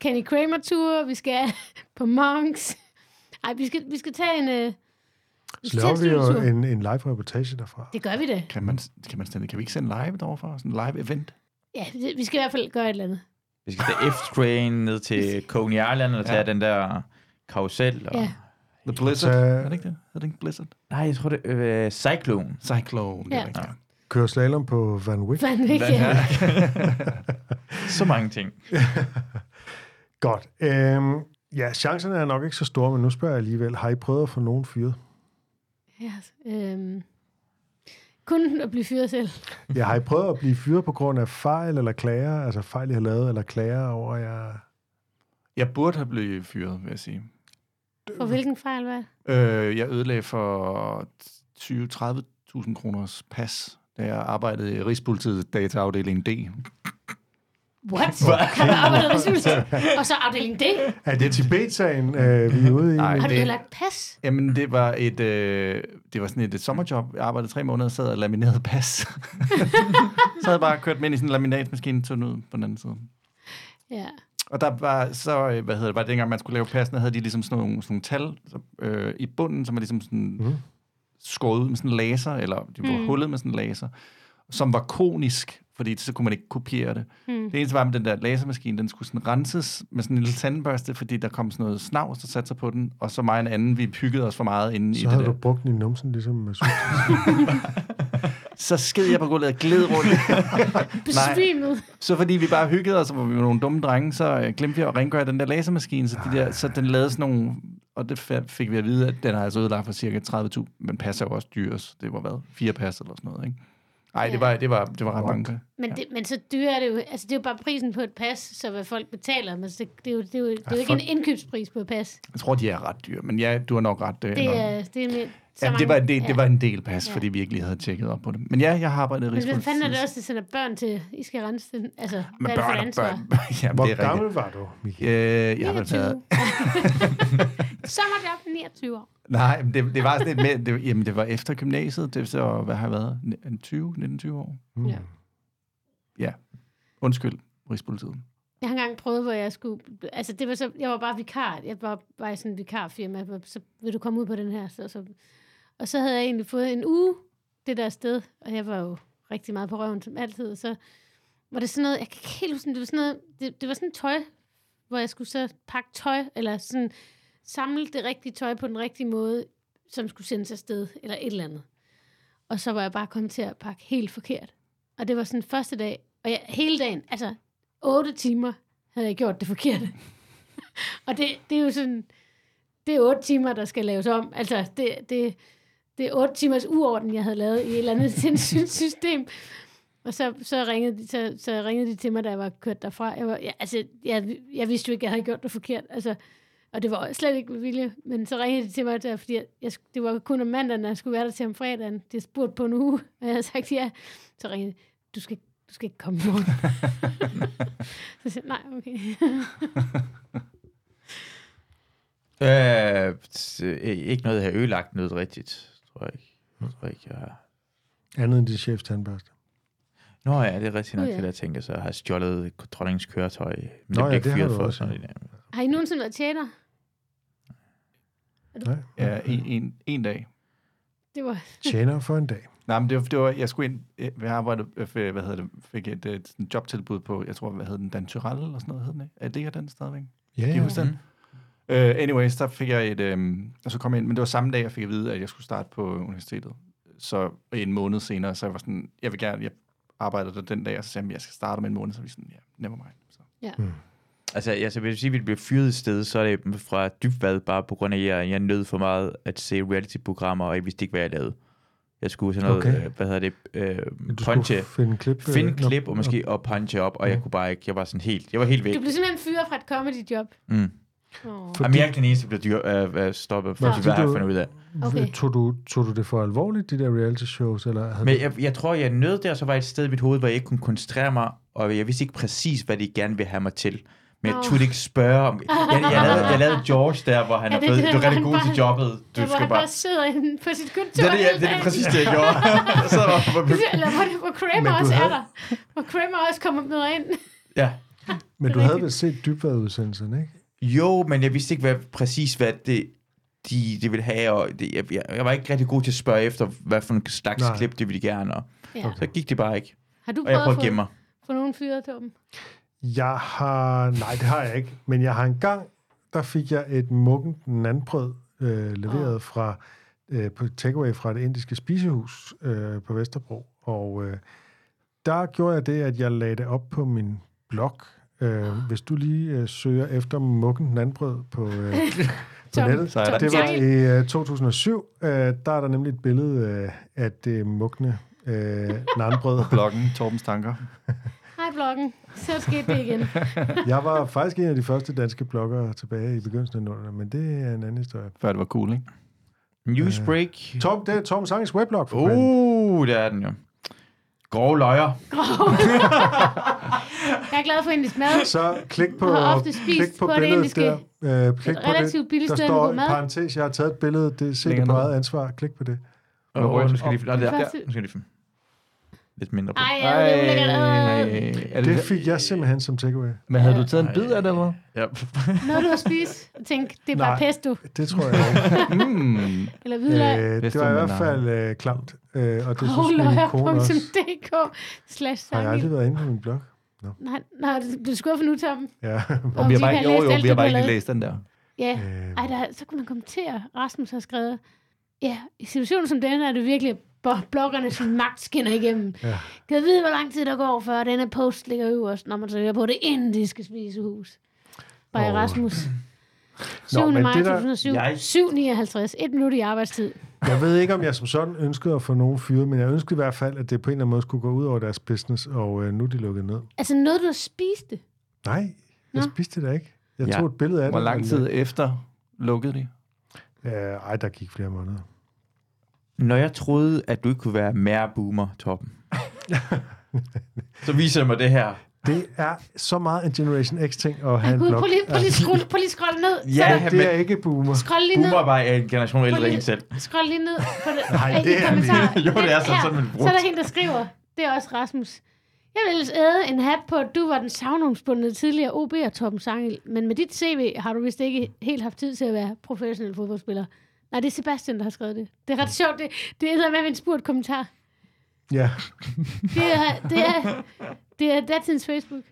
S1: Kenny Kramer tur, vi skal på Monks. Ej, vi skal, vi skal tage en, øh,
S2: Så laver vi jo en, en live reportage derfra.
S1: Det gør vi da.
S3: Kan, man, kan, man sende, kan vi ikke sende live derovre? Sådan en live event?
S1: Ja, det- vi skal i hvert fald gøre et eller andet.
S5: Vi skal tage F-train ned til Coney Island og tage
S3: Ja.
S5: den der karusel. Og...
S1: Ja.
S3: The Blizzard?
S2: Så-
S3: er det ikke det? Er det ikke Blizzard?
S5: Nej, jeg tror det er øh, Cyclone.
S3: Cyclone, det er
S1: Ja.
S3: rigtigt.
S2: Køre slalom på Van Wyck.
S1: Van Wyck, ja.
S5: Så mange ting.
S2: Godt. Øhm, ja, chancerne er nok ikke så store, men nu spørger jeg alligevel. Har I prøvet at få nogen fyret?
S1: Ja øhm, kun at blive fyret selv.
S2: Ja, har I prøvet at blive fyret på grund af fejl eller klager? Altså fejl, I har lavet, eller klager over jer?
S3: Jeg burde have blevet fyret, vil jeg sige.
S1: For hvilken fejl var det?
S3: Øh, jeg ødelagde for 20-30.000 kroners pas, da jeg arbejdede i Rigspolitiet dataafdeling D.
S1: What? Har du arbejdet i Rigspolitiet? Og så afdeling D?
S2: Er det Tibet-sagen, øh, vi er ude i?
S3: Nej,
S1: Har du
S3: det-
S1: lagt pas?
S3: Jamen, det var et, øh, det var sådan et, et sommerjob. Jeg arbejdede tre måneder og sad og laminerede pas. så havde jeg bare kørt med ind i sådan en laminatmaskine, tog den ud på den anden side.
S1: Ja.
S3: Og der var så, øh, hvad hedder det, var det dengang, man skulle lave passene, havde de ligesom sådan nogle, sådan nogle tal så, øh, i bunden, som var ligesom sådan
S2: Mhm.
S3: skåret ud med sådan en laser, eller de var
S1: Mm.
S3: mm. hullet med sådan en laser, som var konisk, fordi så kunne man ikke kopiere det.
S1: Mm.
S3: Det eneste var, at den der lasermaskine, den skulle sådan renses med sådan en lille tandbørste, fordi der kom sådan noget snavs, der satte sig på den, og så mig og en anden, vi hyggede os for meget inde i
S2: Så
S3: det
S2: havde
S3: der.
S2: du brugt den i numsen, ligesom med.
S3: Så sked jeg på gulvet og gled rundt.
S1: Besvimet.
S3: Så fordi vi bare hyggede os, og var vi var nogle dumme drenge, så øh, glemte vi at rengøre den der lasermaskine, så, de der, så den lavede sådan nogle... Og det fik vi at vide, at den har altså ødelagt for cirka 30.000, men passer jo også dyres. Det var hvad? Fire pas eller sådan noget, ikke? Nej, det var, det var, det var ret mange.
S1: Men, det, men så dyre er det jo, altså det er jo bare prisen på et pas, så hvad folk betaler, men det, det, er jo, det, er jo, det er jo ikke en indkøbspris på et pas.
S3: Jeg tror, de er ret dyre, men ja, du har nok ret. Øh,
S1: Det
S3: nok.
S1: er, det er med, så
S3: Ja,
S1: mange-
S3: det var, en del,
S1: ja.
S3: det var en del pas,
S1: Ja.
S3: fordi vi ikke lige havde tjekket op på det. Men ja, jeg har arbejdet i
S1: Men hvad
S3: Rigspolitiet.
S1: fanden er det også, der sender børn til, I skal rense den? Altså,
S3: Men
S1: hvad er det for
S3: børn
S1: ansvar?
S3: børn. Jamen,
S2: Hvor
S3: det er
S2: gammel
S3: rigtigt.
S2: var du, Michael?
S3: Øh, jeg har vel
S1: 29.
S3: været...
S1: Sommerjob 29 år.
S3: Nej, men det, det var sådan lidt mere... Det, jamen, det var efter gymnasiet. Det så, hvad har jeg været? En 20, 19-20 år.
S2: Mm.
S1: Ja.
S3: Ja. Undskyld, Rigspolitiet.
S1: Jeg har engang prøvet, hvor jeg skulle... Altså, det var så... Jeg var bare vikar. Jeg var bare i sådan en vikarfirma. Så vil du komme ud på den her? Så, så, og så havde jeg egentlig fået en uge det der sted. Og jeg var jo rigtig meget på røven, som altid. Og så var det sådan noget... Jeg kan ikke helt huske, det var sådan noget... Det, det var sådan tøj, hvor jeg skulle så pakke tøj, eller sådan samle det rigtige tøj på den rigtige måde, som skulle sendes afsted, eller et eller andet. Og så var jeg bare kommet til at pakke helt forkert. Og det var sådan første dag, og jeg, hele dagen, altså 8 timer, havde jeg gjort det forkerte. og det, det er jo sådan, det er otte timer, der skal laves om. Altså, det, det, det er otte timers uorden, jeg havde lavet i et eller andet sindssygt system. Og så, så, ringede de, så, så ringede de til mig, da jeg var kørt derfra. Jeg, var, jeg, altså, jeg, jeg vidste jo ikke, at jeg havde gjort det forkert. Altså, og det var slet ikke med vilje. Men så ringede de til mig, der, fordi jeg, jeg, det var kun om mandagen, jeg skulle være der til om fredagen. De havde spurgt på en uge, og jeg havde sagt ja. Så ringede de, du skal, du skal ikke komme i morgen. så jeg sagde, nej, okay.
S5: Øh, ikke noget, jeg har ødelagt noget rigtigt, tror jeg ikke. Jeg tror ikke, jeg har...
S2: Andet end din chefs tandbørste.
S5: Nå ja, det er rigtigt nok, det der tænker så. Jeg har stjålet dronningens køretøj. Men
S2: Nå
S5: Nå,
S2: ja,
S5: det
S2: det har du
S5: fyret for.
S2: også,
S5: Sådan,
S2: ja.
S1: Har I nogensinde været tjener?
S2: Nej.
S3: Ja, en, en, en dag.
S1: Det var,
S2: Tjener for en dag.
S3: Nej, men det var, det var jeg skulle ind, jeg arbejdede, hvad hedder det, fik et, et, sådan jobtilbud på, jeg tror, hvad hed den, Dan Tyrell eller sådan noget hed den, ikke? Er det ikke den stadigvæk?
S2: Ja,
S3: I
S2: ja.
S3: den? Uh, anyways, der fik jeg et, um, og så kom jeg ind, men det var samme dag, jeg fik at vide, at jeg skulle starte på universitetet. Så en måned senere, så jeg var sådan, jeg vil gerne, jeg arbejdede der den dag, og så sagde jeg, jeg skal starte om en måned, så vi sådan, ja, never mind. Så.
S5: Jeg så vil sige, at vi bliver fyret et sted, så er det fra dybvad, bare på grund af, at jeg, jeg nød for meget at se reality-programmer, og jeg vidste ikke, hvad jeg lavede. Jeg skulle sådan noget,
S2: Okay.
S5: øh, hvad hedder det, øh,
S2: Du
S5: punche,
S2: finde klip. øh,
S5: finde
S2: nå,
S5: klip og måske og punche op, og jeg kunne bare ikke, jeg var sådan helt, jeg var helt væk.
S1: Du blev simpelthen fyret fra et comedy-job.
S5: Mm.
S1: Oh.
S5: Jamen, jeg er den eneste, der bliver dyr, øh, øh, stoppet, for
S2: Nå,
S5: hvad
S2: fordi
S5: har jeg
S2: du-
S5: fundet ud af.
S1: Okay.
S2: Tog, du, tog du det for alvorligt, de der reality shows? Eller havde
S5: Men jeg, jeg tror, jeg nød der, så var jeg et sted i mit hoved, hvor jeg ikke kunne koncentrere mig, og jeg vidste ikke præcis, hvad de gerne ville have mig til. Men jeg
S1: Åh.
S5: turde ikke spørge om... Jeg, jeg, lavede, jeg lavede George der, hvor han
S1: Er
S5: er
S1: det
S5: blevet,
S1: det,
S5: du er
S1: hvor
S5: rigtig god
S1: bare-
S5: til jobbet. Du
S1: Ja, hvor
S5: skal
S1: han
S5: bare...
S1: bare sidder inde på sit kontor.
S5: Det er, det, ja, det er det præcis, det jeg gjorde. så var
S1: Eller hvor, det, hvor Kramer også er
S2: havde-
S1: der. Hvor Kramer også kommer med ind.
S5: Ja.
S2: Men du
S1: er
S2: havde vel set dybvad-udsendelsen, ikke?
S5: Jo, men jeg vidste ikke hvad, præcis, hvad det, de, de ville have, og det, jeg, jeg, jeg, var ikke rigtig god til at spørge efter, hvad for en slags
S2: Nej.
S5: Klip de ville gerne, og
S1: Ja.
S5: så gik det bare ikke.
S1: Har du
S5: Og jeg
S1: prøvet
S5: prøvede
S1: at
S5: gemme mig.
S1: få nogen fyret, Torben?
S2: Jeg har... Nej, det har jeg ikke. Men jeg har engang, der fik jeg et muggent nandbrød øh, leveret
S1: Åh.
S2: fra øh, på takeaway fra det indiske spisehus øh, på Vesterbro. Og øh, der gjorde jeg det, at jeg lagde det op på min blog. Øh, hvis du lige øh, søger efter muggent nandbrød på, øh,
S1: Tom-
S2: nettet.
S3: Så der-
S2: Det var i øh, 2007. Øh, der er der nemlig et billede øh, af det mugne øh, nandbrød.
S3: Bloggen, Torbens Tanker.
S1: Bloggen. Så skete det igen.
S2: Jeg var faktisk en af de første danske bloggere tilbage i begyndelsen af nullerne, men det er en anden historie.
S3: Før det var cool, ikke?
S5: Newsbreak.
S2: Tom, det er Tom Sangs weblog. For fanden.
S5: Uh, det er den jo. Grove løjer.
S1: Jeg er glad for indisk mad.
S2: Så klik på,
S1: har ofte spist
S2: klik på
S1: på det
S2: billedet
S1: indiske.
S2: der. Øh, klik
S1: Et
S2: på
S1: relativt
S2: det.
S1: billigt
S2: Der
S1: sted med
S2: står
S1: mad.
S2: parentes, jeg har taget et billede, det ser
S3: Længere
S2: det på
S3: ned.
S2: eget ansvar. Klik på det.
S5: Og, og, nu skal jeg lige, nå, der,
S1: Første-
S5: nu skal jeg lige finde. Lidt mindre på.
S1: Ej, ja, det er ulækkert.
S2: Det
S3: det,
S2: fik jeg simpelthen som takeaway.
S3: men havde du taget en bid af det, eller
S5: Ja.
S1: Noget, du har spist. og Tænk, det er bare
S2: Nej.
S1: pesto.
S2: Det tror jeg ikke.
S3: Mm.
S1: Eller hvidløg.
S2: øh, det var i hvert fald øh, klamt. Øh, og det synes min kone også.
S1: Slash
S2: Har jeg aldrig været inde på min blog?
S1: Nej, nej, du er skuffet nu, Tom.
S2: Ja.
S3: Og vi har bare jo,
S1: læst
S3: jo,
S1: alt,
S3: vi har bare ikke læst den der.
S1: Ja,
S2: Øh,
S1: ej, der, så kunne man kommentere. Rasmus har skrevet, ja, i situationer som denne er det virkelig bo- bloggernes magt skinner igennem.
S2: Ja.
S1: Kan jeg vide, hvor lang tid der går, før denne post ligger øverst, når man søger på det indiske spisehus? By
S2: Åh.
S1: Rasmus. 7.
S2: Nå, men
S1: maj
S2: det der-
S1: 2007.
S5: Jeg-
S1: 7.59. Et minut i arbejdstid.
S2: Jeg ved ikke, om jeg som sådan ønskede at få nogen fyret, men jeg ønskede i hvert fald, at det på en eller anden måde skulle gå ud over deres business, og øh, nu er de lukket ned.
S1: Altså noget, du har spist det.
S2: Nej, jeg
S1: Nå.
S2: spiste det da ikke. Jeg
S5: Ja.
S2: tog et billede af
S3: Hvor
S2: det.
S3: lang
S2: og-
S3: tid efter lukkede de?
S2: Ja, ej, der gik flere måneder.
S5: Når jeg troede, at du ikke kunne være mere boomer, Torben, så viser det mig det her.
S2: Det er så meget en Generation X-ting at have en
S1: gud,
S2: blog.
S1: prøv lige, prøv lige, scroll, prøv lige scroll ned.
S5: Ja,
S1: så,
S2: det, er ikke boomer.
S1: scroll lige ned.
S5: Boomer bare er en generation ældre end selv.
S1: Scroll lige ned på det.
S2: Nej, det er
S1: kommentarer.
S5: det. Jo, det er sådan,
S1: Her,
S5: sådan, man
S1: Så
S5: bruger
S1: er der en, der skriver, det er også Rasmus. Jeg vil ellers æde en hat på, at du var den savnomsbundne tidligere OB og Torben Sangel, men med dit CV har du vist ikke helt haft tid til at være professionel fodboldspiller. Nej, det er Sebastian, der har skrevet det. Det er ret sjovt. Det, det er med en spurgt kommentar.
S2: Ja,
S1: Det er, det er, det er datidens Facebook.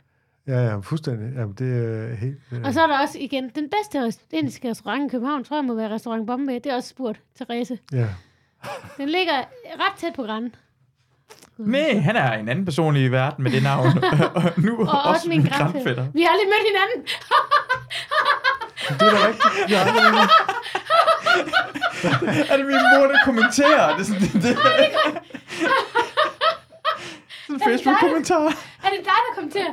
S2: ja, ja, fuldstændig. Jamen, det er helt... Øh,
S1: Og så er der også igen, den bedste indiske restaurant i København, tror jeg må være restaurant Bombay. Det er også spurgt, Therese.
S2: ja.
S1: Den ligger ret tæt på grænden.
S5: Nej, han er en anden person i verden med det navn. og nu
S1: Og også min grandfætter.
S5: grandfætter.
S1: Vi har aldrig mødt hinanden.
S2: Det er da rigtigt. Jeg har.
S5: Er det min mor, der kommenterer? Det er sådan, det, det. sådan en Facebook-kommentar.
S1: Er det dig, der kom til?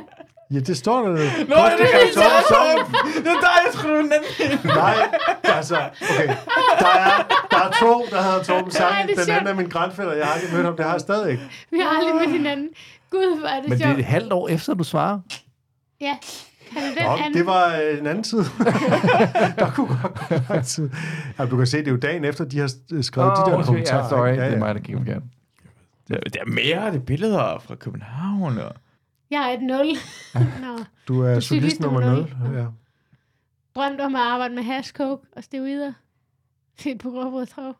S2: Ja, det står der.
S5: Nå, det er det, det er Torben. Det er dig, jeg tror, du er.
S2: Nej, altså, okay. Der er, der er to, der hedder Torben Sange.
S1: det er
S2: Den anden
S1: sjovt.
S2: er min grandfætter. Jeg har aldrig mødt ham. Det har jeg stadig ikke.
S1: Vi har aldrig mødt hinanden. Gud, hvor er det
S3: Men det er
S1: sjovt.
S3: et halvt år efter, du svarer.
S1: Ja. Er den
S2: Nå,
S1: anden.
S2: det var øh, en anden tid. der kunne godt tid. Ja, du kan se, det er jo dagen efter, de har s- skrevet de der
S3: undskyld.
S2: kommentarer.
S3: Ja, sorry.
S2: ikke?
S3: Det er mig, der gik forkert.
S5: Der, er mere, det er billeder fra København. Og...
S1: Jeg er et nul. Nå.
S2: Du er
S1: Du
S2: solist nummer
S1: nummer
S2: 0. Ja.
S1: Drømte om at arbejde med hash, coke og steroider. Fedt på gråbrød, tror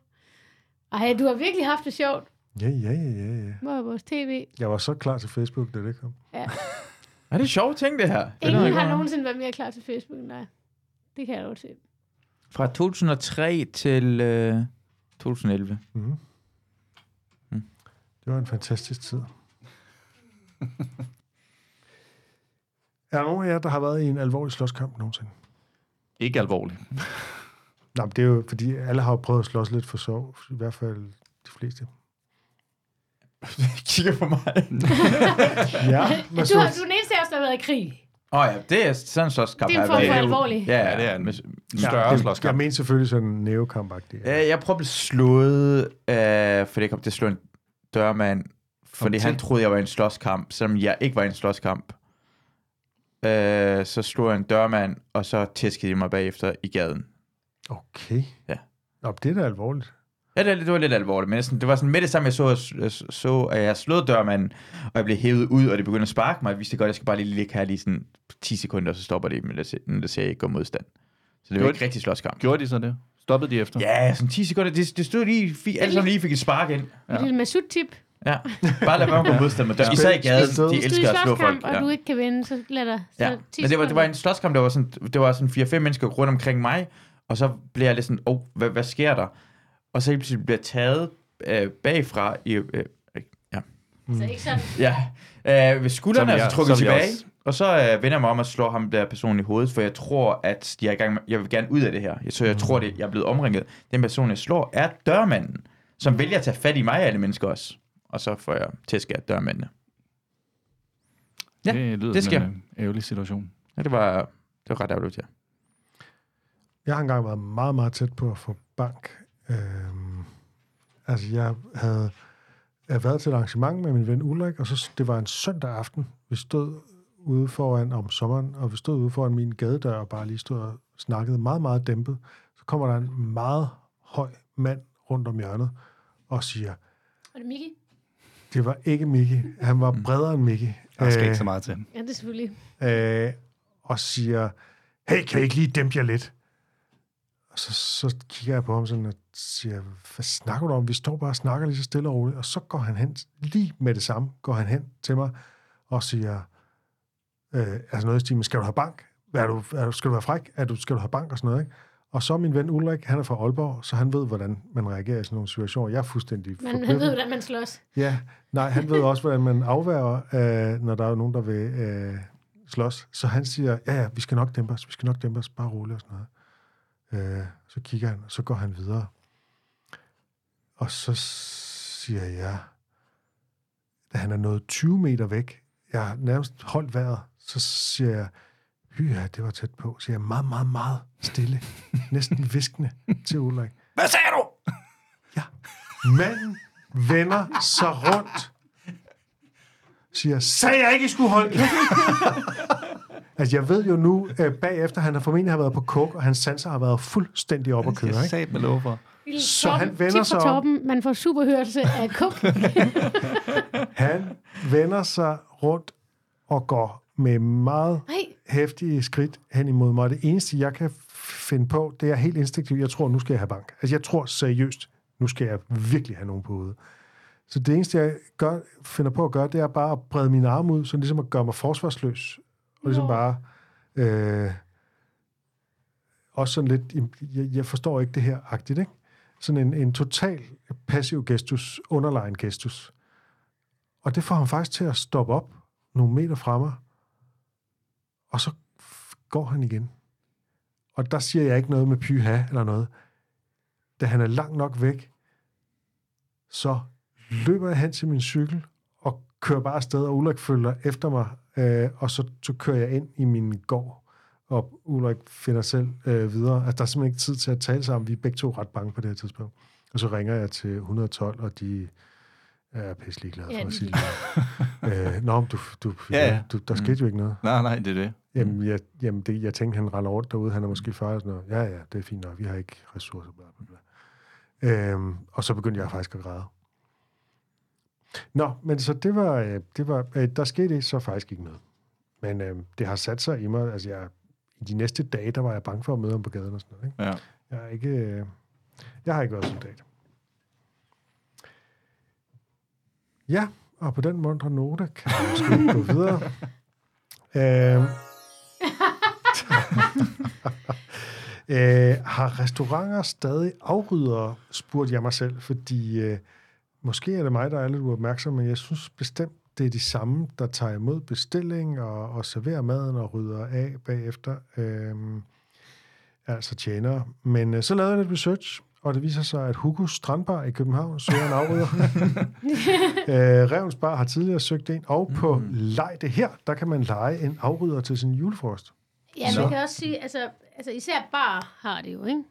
S1: Ej, du har virkelig haft det sjovt.
S2: Ja, ja, ja, ja, ja.
S1: Hvor er vores tv?
S2: Jeg var så klar til Facebook, da det kom.
S1: Ja.
S5: Er det sjovt ting, det her? Det
S1: Ingen har nogensinde været mere klar til Facebook end dig. Det kan jeg dog se.
S5: Fra 2003 til øh, 2011.
S2: Mm.
S5: Mm.
S2: Det var en fantastisk tid. er der nogen af jer, der har været i en alvorlig slåskamp nogensinde?
S3: Ikke alvorligt.
S2: Nej, men det er jo, fordi alle har jo prøvet at slås lidt for sov. I hvert fald de fleste.
S5: Kigger på mig.
S2: Ja,
S1: Du, du er den eneste af os, der har været i krig.
S5: Åh oh, ja, det er sådan så skab
S1: Det er en form for alvorlig.
S5: Ja,
S3: Ja, det er en større
S2: det-
S3: slåskamp.
S2: Jeg mener selvfølgelig sådan en neokampagtig.
S5: Ja, jeg prøvede at blive slået, øh, fordi jeg kom til at slå en dørmand, fordi
S2: Kom
S5: han
S2: til?
S5: troede, jeg var i en slåskamp, selvom jeg ikke var i en slåskamp. Øh, så slog jeg en dørmand, og så tæskede de mig bagefter i gaden.
S2: Okay.
S5: Ja.
S2: Nå, det er da alvorligt.
S5: Ja, det, det var lidt alvorligt, men det, sådan, det var sådan med det samme, jeg så, så, så at jeg slog dørmanden, og jeg blev hævet ud, og det begyndte at sparke mig. Jeg vidste godt, at jeg skal bare lige ligge her lige sådan 10 sekunder, og så stopper det, men det, ser- det ser jeg ikke går modstand. Så det var ikke rigtig slåskamp.
S3: Gjorde de så det? Stoppede de efter?
S5: Ja, sådan 10 sekunder. Det, det stod lige, fi, alle sammen lige fik et spark ind.
S1: Ja. Et lille Masud-tip.
S5: Ja, bare lad være med at gå modstand med døren. Især i gaden, de
S1: er
S5: elsker at slå folk.
S1: og
S5: Ja.
S1: du ikke kan vinde, så lad dig. Så
S5: Ja,
S1: 10
S5: men det var, det var en slåskamp, der var sådan, det var sådan 4-5 mennesker rundt omkring mig, og så blev jeg lidt sådan, åh, oh, hvad, hvad sker der? Og så pludselig bliver jeg taget øh, bagfra i, øh, ja,
S1: Så ikke sådan.
S5: ja, øh, ved skuldrene, og
S3: jeg-
S5: så trukket
S3: jeg
S5: tilbage. Og så øh, vender jeg mig om og slår ham der person i hovedet, for jeg tror, at de er i gang med, jeg vil gerne ud af det her. Så jeg tror, det, jeg er blevet omringet. Den person, jeg slår, er dørmanden, som vælger at tage fat i mig, alle mennesker også. Og så får jeg tæsk af dørmændene. Ja,
S3: det lyder
S5: det sker.
S3: en øh, ærgerlig situation.
S5: Ja, det var, det var ret ærgerligt, ja.
S2: Jeg har engang været meget, meget tæt på at få bank. Øhm, altså, jeg havde jeg havde været til et arrangement med min ven Ulrik, og så det var en søndag aften. Vi stod ude foran om sommeren, og vi stod ude foran min gadedør og bare lige stod og snakkede meget, meget dæmpet. Så kommer der en meget høj mand rundt om hjørnet og siger,
S1: Er det Miki?
S2: det var ikke Mickey. Han var bredere end Mickey.
S3: Der skal
S2: Øh,
S3: ikke så meget til.
S1: Ja, det er selvfølgelig.
S2: øh, og siger, hey, kan I ikke lige dæmpe jer lidt? Og så, så kigger jeg på ham sådan og siger, hvad snakker du om? Vi står bare og snakker lige så stille og roligt. Og så går han hen, lige med det samme, går han hen til mig og siger, øh, altså noget i stil skal du have bank? Er du, er du, skal du være fræk? Er du, skal du have bank og sådan noget, ikke? Og så min ven Ulrik, han er fra Aalborg, så han ved, hvordan man reagerer i sådan nogle situationer. Jeg er fuldstændig
S1: Men han
S2: forbløffet.
S1: ved, hvordan man slås.
S2: Ja, nej, han ved også, hvordan man afværger, øh, når der er nogen, der vil øh, slås. Så han siger, ja, ja, vi skal nok dæmpe os, vi skal nok dæmpe os, bare roligt og sådan noget. Øh, så kigger han, og så går han videre. Og så siger jeg, da han er nået 20 meter væk, jeg har nærmest holdt vejret, så siger jeg, hyha, det var tæt på. Så siger jeg meget, meget, meget stille, næsten viskende til Ulrik.
S3: Hvad sagde du?
S2: Manden vender sig rundt, siger, sagde jeg ikke, I skulle holde kæft?" Altså, jeg ved jo nu, øh, bagefter, han har formentlig har været på kok, og hans sanser har været fuldstændig op at køre,
S3: Jeg
S2: ikke?
S3: sagde med lov for.
S2: Så han vender sig om.
S1: Torben, man får superhørelse af kuk.
S2: Han vender sig rundt og går med meget
S1: Nej,
S2: hæftige skridt hen imod mig. Det eneste, jeg kan finde på, det er helt instinktivt. Jeg tror, nu skal jeg have bank. Altså, jeg tror seriøst, nu skal jeg virkelig have nogen på hovedet. Så det eneste, jeg gør, finder på at gøre, det er bare at brede mine arme ud, så ligesom at gøre mig forsvarsløs. Og ligesom
S1: Nå.
S2: bare... Øh, også sådan lidt... Jeg, jeg forstår ikke det her agtigt, ikke? Sådan en, en total passiv gestus, underlegen gestus. Og det får ham faktisk til at stoppe op nogle meter fra mig, og så går han igen. Og der siger jeg ikke noget med pyha eller noget. Da han er langt nok væk, så løber jeg hen til min cykel og kører bare afsted, og Ulrik følger efter mig, øh, og så, så kører jeg ind i min gård, og Ulrik finder selv øh, videre. Altså, der er simpelthen ikke tid til at tale sammen. Vi er begge to ret bange på det her tidspunkt. Og så ringer jeg til 112, og de er pisselig glade
S1: Ja,
S2: for at sige det. øh, Nå, du, du,
S3: Ja, ja.
S2: du, der skete jo ikke noget.
S3: Nej, nej, det er det.
S2: Jamen, jeg, jamen det, jeg tænkte, han render rundt derude, han er måske far og sådan noget. Ja, ja, det er fint nok, vi har ikke ressourcer, bla, bla, bla. Øhm, og så begyndte jeg faktisk at græde. Nå, men så det var, øh, det var øh, der skete så faktisk ikke noget. Men øh, det har sat sig i mig, altså jeg, i de næste dage, der var jeg bange for at møde ham på gaden og sådan noget. Ikke?
S3: Ja.
S2: Jeg, er ikke, øh, jeg har ikke været soldat. Ja, og på den mundre note kan vi måske gå videre. Øhm. øh, har restauranter stadig afryddere, spurgte jeg mig selv, fordi øh, måske er det mig, der er lidt uopmærksom, men jeg synes bestemt, det er de samme, der tager imod bestilling og, og serverer maden og rydder af bagefter. Øhm, altså tjenere. Men øh, så lavede jeg lidt research, og det viser sig, at Hugo Strandbar i København søger en afrydder. øh, Revens Bar har tidligere søgt en, og på mm. Leg det her, der kan man lege en afrydder til sin julefrokost.
S1: Ja, man kan også sige, altså, altså især bar har det jo, ikke?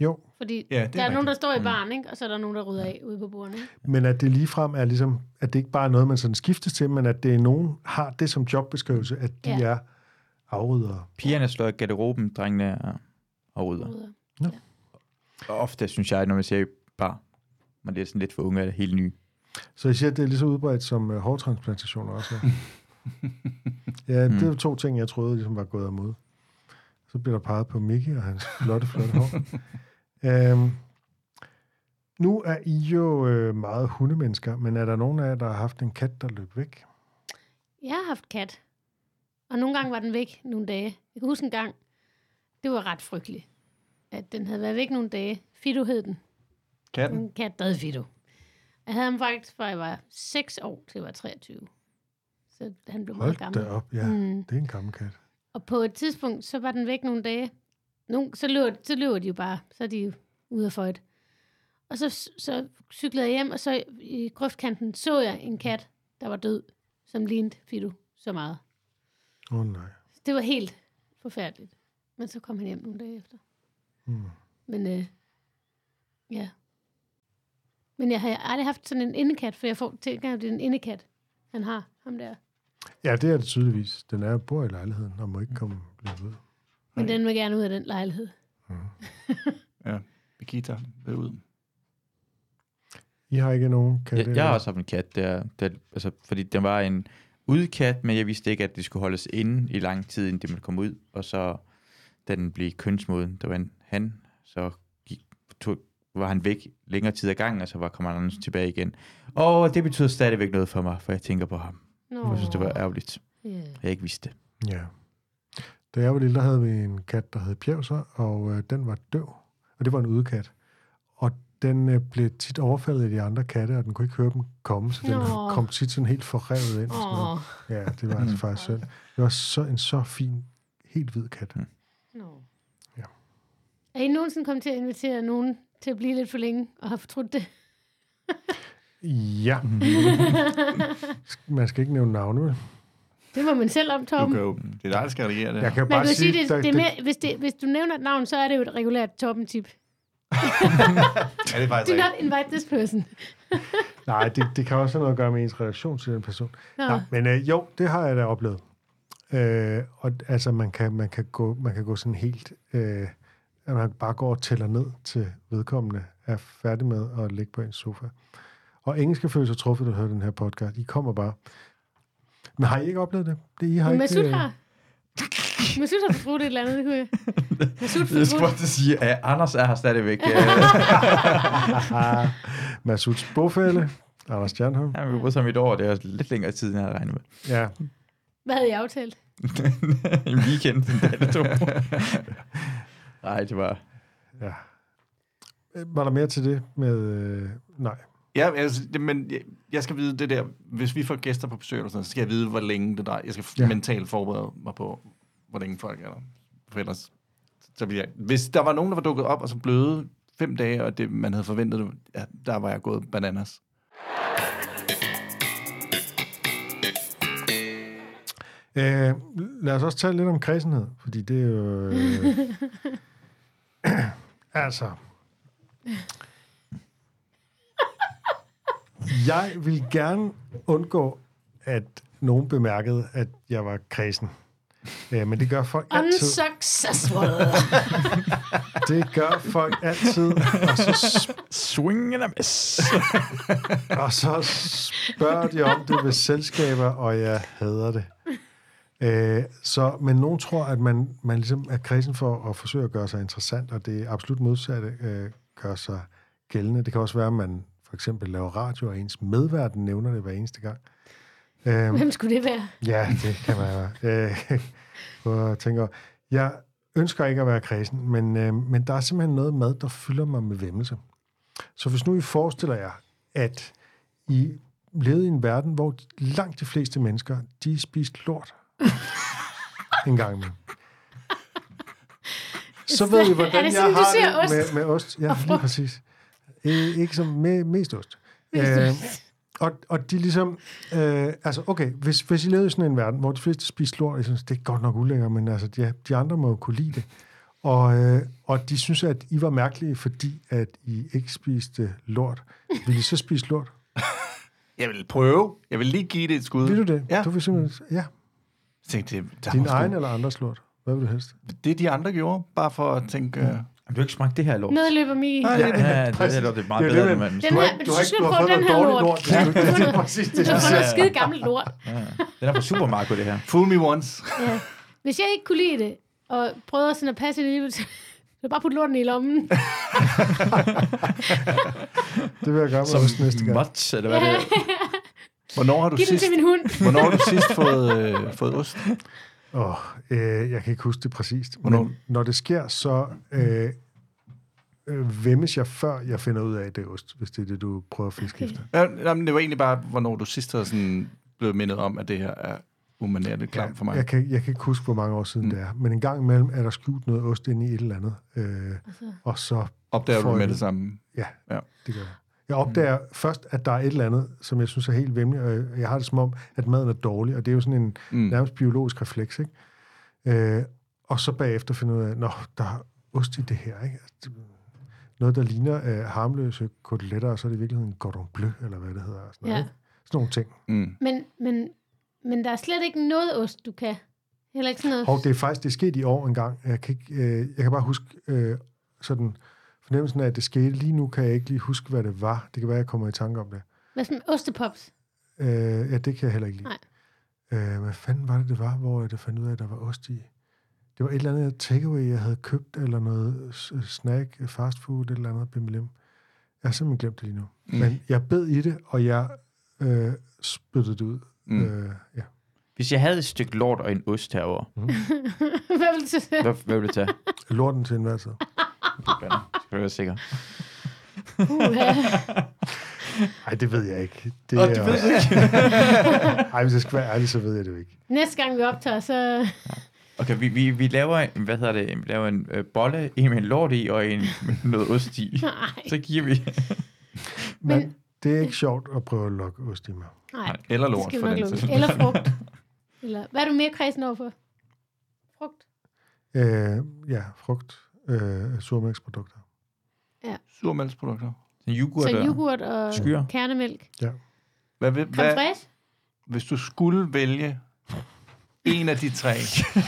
S2: Jo,
S1: Fordi
S3: Ja,
S1: ja,
S3: det
S1: der
S3: er
S1: er nogen, der står i baren, ikke? Og så er der nogen, der rydder af ude på bordene, ikke?
S2: men at det ligefrem er ligesom, at det ikke bare er noget, man sådan skiftes til, men at det er nogen, har det som jobbeskrivelse, at de
S1: Ja.
S2: er afryddere.
S5: Pigerne slår i garderoben, drengene er og rydder.
S1: Rydder.
S5: Og ofte synes jeg, når man ser bare, man er sådan lidt for unge, er det helt nye.
S2: Så jeg siger, at det er lige så udbredt som uh, hårtransplantationer også. er. ja, det er jo to ting, jeg troede ligesom var gået amod. Så bliver der peget på Mickey og hans flotte, flotte hår. øhm, nu er I jo øh, meget hundemennesker, men er der nogen af jer, der har haft en kat, der løb væk?
S1: Jeg har haft kat. Og nogle gange var den væk nogle dage. Jeg kan huske en gang, det var ret frygteligt, at den havde været væk nogle dage. Fido hed den.
S3: Katten?
S1: En kat, der hed Fido. Jeg havde ham faktisk, fra jeg var 6 år til jeg var 23. Så han blev meget
S2: Hold
S1: gammel.
S2: da op, ja.
S1: Mm.
S2: Det er en gammel kat.
S1: Og på et tidspunkt, så var den væk nogle dage. Nogle, så, løber, så løber de jo bare. Så er de jo ude af føjet. Og så, så cyklede jeg hjem, og så i grøftkanten så jeg en kat, der var død, som lignede Fido så meget.
S2: Åh oh, nej.
S1: Det var helt forfærdeligt. Men så kom han hjem nogle dage efter.
S2: Mm.
S1: Men øh, ja. Men jeg har aldrig haft sådan en indekat, for jeg får tænker, at det er en indekat, han har, ham der.
S2: Ja, det er det tydeligvis. Den er bor i lejligheden og må ikke komme lidt ud.
S1: Men den vil gerne ud af den lejlighed.
S3: Ja, Nikita vil ud.
S2: I har ikke nogen katte?
S5: Jeg, jeg har også haft en kat, der, der, altså, fordi den var en udkat, men jeg vidste ikke, at det skulle holdes inde i lang tid, inden det måtte komme ud. Og så, da den blev kønsmoden, der var en han, så gik, tog, var han væk længere tid ad gangen, og så var kommer han tilbage igen. Og det betyder stadigvæk noget for mig, for jeg tænker på ham.
S1: Nå.
S5: Jeg synes, det var ærgerligt,
S1: Yeah.
S5: jeg ikke vidste det.
S2: Ja. Da jeg var lille, der havde vi en kat, der hed Pjevser, og øh, den var døv. Og det var en udekat. Og den øh, blev tit overfaldet af de andre katte, og den kunne ikke høre dem komme, så den
S1: Nå.
S2: kom tit sådan helt forrevet ind. Og sådan noget. Ja, det var altså faktisk synd. Det var så en så fin, helt hvid kat.
S1: Nå.
S2: Ja.
S1: Er I nogensinde kommet til at invitere nogen til at blive lidt for længe, og har fortrudt det?
S2: Ja. Man skal ikke nævne navne, vel?
S1: Det må man selv om,
S3: Du
S1: Tom.
S3: kan jo, det er dig, der skal reagere det.
S2: Jeg kan
S1: Man
S2: bare
S1: kan sige,
S2: sige,
S1: det, det er
S2: det-
S1: mere, hvis, det, hvis du nævner et navn, så er det jo et regulært Torben-tip.
S3: Ja, det er faktisk
S1: Do not invite this person.
S2: Nej, det, det kan også have noget at gøre med ens relation til den person.
S1: Nå.
S2: Nej, men øh, jo, det har jeg da oplevet. Øh, og altså, man kan, man, kan gå, man kan gå sådan helt... Øh, at man bare går og tæller ned til vedkommende er færdig med at ligge på ens sofa. Og ingen skal føle sig truffet, der hører den her podcast. I kommer bare. Men har I ikke oplevet det? det I har
S1: Men
S2: ikke,
S1: Masud
S2: øh,
S1: har. Masud har fortrudt et eller andet, det kunne jeg. Masud
S5: Jeg skulle også sige, at Anders er her stadigvæk.
S2: Masuds bofælle, Anders Stjernholm.
S5: Han var som et år, det er lidt længere tid, end jeg havde regnet med.
S2: Ja,
S1: Hvad havde I aftalt?
S5: en weekend, en dag eller to. Nej, det var...
S2: ja. Øh, Var der mere til det med... Øh, nej.
S3: Ja, altså, det- men jeg- jeg skal vide det der, hvis vi får gæster på besøg, eller sådan, så skal jeg vide, hvor længe det drejer. Jeg skal
S2: Ja.
S3: ja. mentalt forberede mig på, hvor længe folk er der. For ellers, så vil jeg, hvis der var nogen, der var dukket op og så bløde fem dage, og det, man havde forventet, ja, der var jeg gået bananas.
S2: Øh, lad os også tale lidt om kredsenhed, fordi det er jo... Øh, altså... Jeg vil gerne undgå, at nogen bemærkede, at jeg var kredsen. Øh, men det gør folk altid.
S1: Unsuccessful.
S2: Det gør folk altid. Og så,
S5: Swing and a miss.
S2: og så spørger de om det ved selskaber, og jeg hader det. Øh, så, men nogen tror, at man, man ligesom er kredsen for at forsøge at gøre sig interessant, og det absolut modsatte øh, gør sig gældende. Det kan også være, at man for eksempel laver radio, og ens medverden nævner det hver eneste gang. Øhm,
S1: Hvem skulle det være?
S2: Ja, det kan man. Øh, og jeg tænker, jeg ønsker ikke at være kredsen, men, øh, men der er simpelthen noget mad, der fylder mig med vemmelse. Så hvis nu I forestiller jer, at I levede i en verden, hvor langt de fleste mennesker, de spiste lort en gang imellem. Så ved I, hvordan jeg har det med, med ost. Ja,
S1: Og
S2: lige præcis. Øh, ikke som med, mest ost.
S1: Mest
S2: Øh, og, og de ligesom, øh, altså okay, hvis, hvis I levede i sådan en verden, hvor de fleste spiser lort, jeg synes, det er godt nok ulækkert, men altså, de, de andre må jo kunne lide det. Og, øh, og de synes, at I var mærkelige, fordi at I ikke spiste lort. Vil I så spise lort?
S3: Jeg vil prøve. Jeg vil lige give det et skud.
S2: Vil du det?
S3: Ja.
S2: Du vil simpelthen, ja.
S3: Jeg tænkte, det, der
S2: Din egen eller andres lort? Hvad vil du helst?
S3: Det de andre gjorde, bare for at tænke... Uh...
S5: Har du ikke smagt det her lort?
S1: Medløber mig.
S3: Nej,
S5: Ja,
S3: det,
S5: ja, det,
S2: præcis.
S5: det, er, det er meget
S2: Det er
S5: bedre,
S2: det,
S5: end
S1: Den
S2: Du har
S1: her,
S2: ikke-
S1: du,
S2: har
S1: skal
S2: ikke- du har
S1: prøve
S2: fået
S1: den
S2: noget
S1: her
S2: dårligt
S1: lort.
S2: lort. Det er- det er
S1: har
S2: præcis det,
S1: Du har fundet
S2: siger.
S1: skide gammelt lort.
S5: Den er fra supermarked, det her.
S3: Fool me once.
S1: Ja. Hvis jeg ikke kunne lide det, og prøvede sådan at passe det alligevel, så så bare putte lorten i lommen.
S2: Det vil jeg gøre
S5: Som
S2: ost næste gang.
S5: Muts, eller hvad det er.
S3: Hvornår har du
S1: Giv
S3: sidst,
S1: til min hund.
S3: hvornår har du sidst fået, øh, fået ost?
S2: Åh, øh, jeg kan ikke huske det præcist.
S3: Hvornår?
S2: Men når det sker, så øh, øh, vemmes jeg, før jeg finder ud af, at det er ost, hvis det er det, du prøver at fiske
S1: Okay.
S2: efter.
S3: Ja, jamen, det var egentlig bare, hvornår du sidst har sådan blevet mindet om, at det her er umanerligt klamt for mig.
S2: Jeg kan, jeg kan ikke huske, hvor mange år siden
S3: Mm.
S2: det er. Men en gang imellem er der skjult noget ost inde i et eller andet. Øh,
S1: Altså,
S2: og så,
S3: Opdager du med
S2: det.
S3: det samme?
S2: ja,
S3: Ja.
S2: ja, det gør jeg. Jeg opdager mm. først, at der er et eller andet, som jeg synes er helt vemmeligt, og jeg har det som om, at maden er dårlig, og det er jo sådan en
S3: Mm.
S2: nærmest biologisk refleks, ikke? Øh, og så bagefter finder jeg ud af, nå, der er ost i det her, ikke? Altså, Noget, der ligner øh, harmløse koteletter, og så er det i virkeligheden cordon bleu, eller hvad det hedder. Sådan, noget,
S1: Ja.
S2: ikke? sådan nogle ting.
S3: Mm.
S1: men, men, men der er slet ikke noget ost, du kan. Heller ikke sådan noget.
S2: Og det er faktisk, det er sket i år en gang. Jeg kan, ikke, øh, jeg kan bare huske øh, sådan fornemmelsen af, at det skete. Lige nu kan jeg ikke lige huske, hvad det var. Det kan være, jeg kommer i tanke om det.
S1: Hvad med ostepops?
S2: Øh, ja, det kan jeg heller ikke lide.
S1: Nej.
S2: Øh, hvad fanden var det, det var, hvor jeg fandt ud af, at der var ost i? Det var et eller andet takeaway, jeg havde købt, eller noget snack, fast food, et eller andet, bimmelim. Jeg har simpelthen glemt det lige nu.
S3: Mm.
S2: Mm. Men jeg bed i det, og jeg øh, spyttede det ud.
S3: Mm.
S2: Mm. Øh, ja.
S5: Hvis jeg havde et stykke lort og en ost herovre,
S1: Hvad vil du sige?
S5: hvad, hvad ville du tage?
S2: Lorten til enhver tid.
S5: Bander. Skal du være sikker?
S2: Nej, det ved jeg ikke. Det
S5: Åh,
S2: er
S5: du ved
S2: også-
S5: det ikke.
S2: Ej, hvis jeg skal være ærlig, så ved jeg det jo ikke.
S1: Næste gang vi optager, så...
S5: Okay, vi, vi, vi laver en, hvad hedder det, vi laver en øh, bolle, en med en lort i, og en med noget ost i.
S1: Nej,
S5: Så giver vi...
S2: Men,
S1: Men-
S2: det er ikke sjovt at prøve at lokke ost i mig.
S1: nej.
S3: Eller
S1: det
S3: lort, for den
S1: lukke.
S3: sags
S1: Eller frugt. Eller, hvad er du mere kredsen overfor? Frugt?
S2: Øh, ja, frugt, øh, surmælksprodukter.
S3: Surmælksprodukter.
S5: Yoghurt,
S1: Så
S5: og-
S1: yoghurt og
S5: Skyr.
S1: kernemælk.
S3: Hvad, vil-
S1: Creme
S3: hvad,
S1: fraiche,
S3: hvis du skulle vælge en af de tre,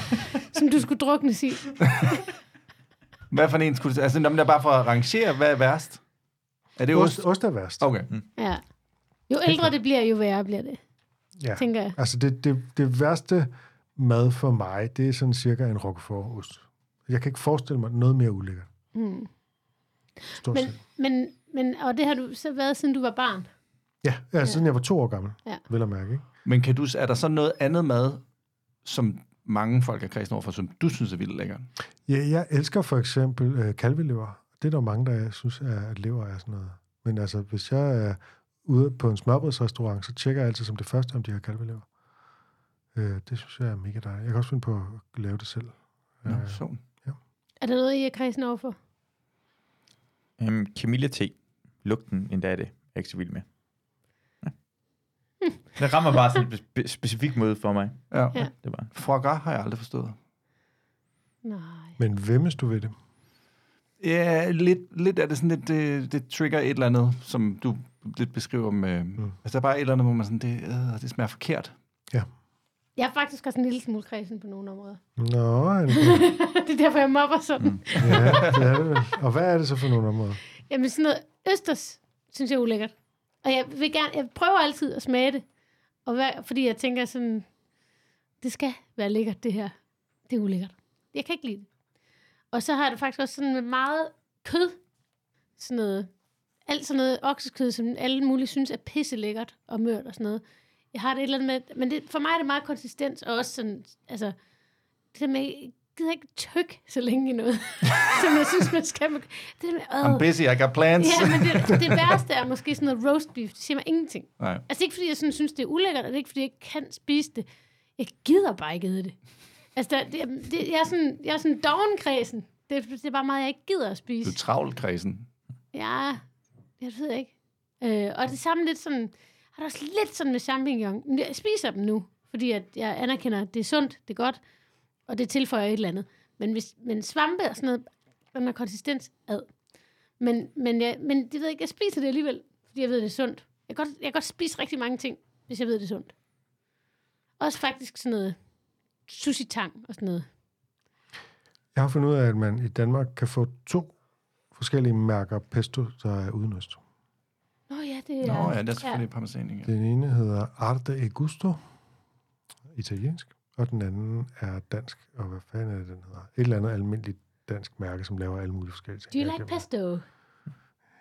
S1: som du skulle druknes i.
S3: hvad for en skulle du... Altså, når man er bare for at rangere, hvad er værst? Er det
S2: Ost,
S3: ost?
S2: ost er værst.
S3: Okay.
S1: Ja. Jo ældre det bliver, jo værre bliver det,
S2: Ja.
S1: tænker jeg.
S2: Altså, det, det, det værste mad for mig, det er sådan cirka en roquefort-ost. Jeg kan ikke forestille mig noget mere ulækkert.
S1: Mm.
S2: Stort
S1: Men,
S2: set.
S1: men, men, og det har du så været, siden du var barn.
S2: Ja, ja, siden jeg var to år gammel,
S1: Ja.
S2: vil jeg mærke. Ikke?
S3: Men kan du, er der så noget andet mad, som mange folk er kredsende overfor, som du synes er vildt lækkert?
S2: Ja, jeg elsker for eksempel øh, kalvelever. Det er der mange, der synes, er, at lever er sådan noget. Men altså, hvis jeg er ude på en smørbrødsrestaurant, så tjekker jeg altid som det første, om de har kalvelever. Øh, det synes jeg er mega dejligt. Jeg kan også finde på at lave det selv.
S3: Nå,
S2: Øh,
S3: sådan.
S1: Er der noget, I er kredsen overfor?
S5: Um, Camilla te. Lugten endda af det. Er jeg ikke så vild med. Ja. Det rammer bare sådan en spe- specifik måde for mig.
S3: Ja.
S1: Ja.
S3: ja.
S5: Det var.
S3: Gras har jeg aldrig forstået.
S1: Nej.
S2: Men hvemmes du ved det?
S3: Ja, lidt, lidt er det sådan lidt, det, det trigger et eller andet, som du lidt beskriver med... Mm. Altså, der er bare et eller andet, hvor man sådan, det, øh, det smager forkert.
S1: Jeg er faktisk også en lille smule kredsen på nogle områder.
S2: Nå, en,
S1: det er derfor, jeg mobber sådan. Mm.
S2: ja, det er det vel. Og hvad er det så for nogle områder?
S1: Jamen sådan noget østers, synes jeg er ulækkert. Og jeg vil gerne, jeg prøver altid at smage det. Og hvad, fordi jeg tænker sådan, det skal være lækkert det her. Det er ulækkert. Jeg kan ikke lide det. Og så har jeg det faktisk også sådan med meget kød. Sådan noget alt sådan noget oksekød, som alle mulige synes er pisse lækkert og mørt og sådan noget. Jeg har det et eller andet med, men det, for mig er det meget konsistens, og også sådan, altså, det med, jeg gider ikke tyk så længe i noget, som jeg synes, man skal. Det der med,
S3: I'm
S1: åh.
S3: busy, I got plans.
S1: Ja, men det, det værste er måske sådan noget roast beef. Det siger mig ingenting.
S3: Nej.
S1: Altså ikke fordi jeg sådan, synes, det er ulækkert, og det er ikke fordi, jeg kan spise det. Jeg gider bare ikke æde det. Altså, der, det, det, jeg er sådan, jeg er sådan dovenkredsen. Det, det er bare meget, jeg ikke gider at
S3: Du
S1: spise.
S3: er travlt, kredsen.
S1: Ja, jeg ved ikke. Øh, og det samme lidt sådan, har det også lidt sådan med champignon. Men Jeg spiser dem nu, fordi at jeg anerkender, at det er sundt, det er godt, og det tilføjer et eller andet. Men, hvis, men svampe og sådan noget, den har konsistens ad. Men, men, jeg, men det ved jeg ikke, jeg spiser det alligevel, fordi jeg ved, det er sundt. Jeg kan, godt, jeg kan godt spise rigtig mange ting, hvis jeg ved, det er sundt. Også faktisk sådan noget sushi-tang og sådan noget.
S2: Jeg har fundet ud af, at man i Danmark kan få to forskellige mærker pesto, der er uden ost.
S1: Nå ja, det er...
S3: Nå ja, det er selvfølgelig ja. parmesan. Ja.
S2: Den ene hedder Arte e Gusto, italiensk, og den anden er dansk, og hvad fanden er det, den hedder? Et eller andet almindeligt dansk mærke, som laver alle mulige forskellige ting.
S1: Do you like pesto?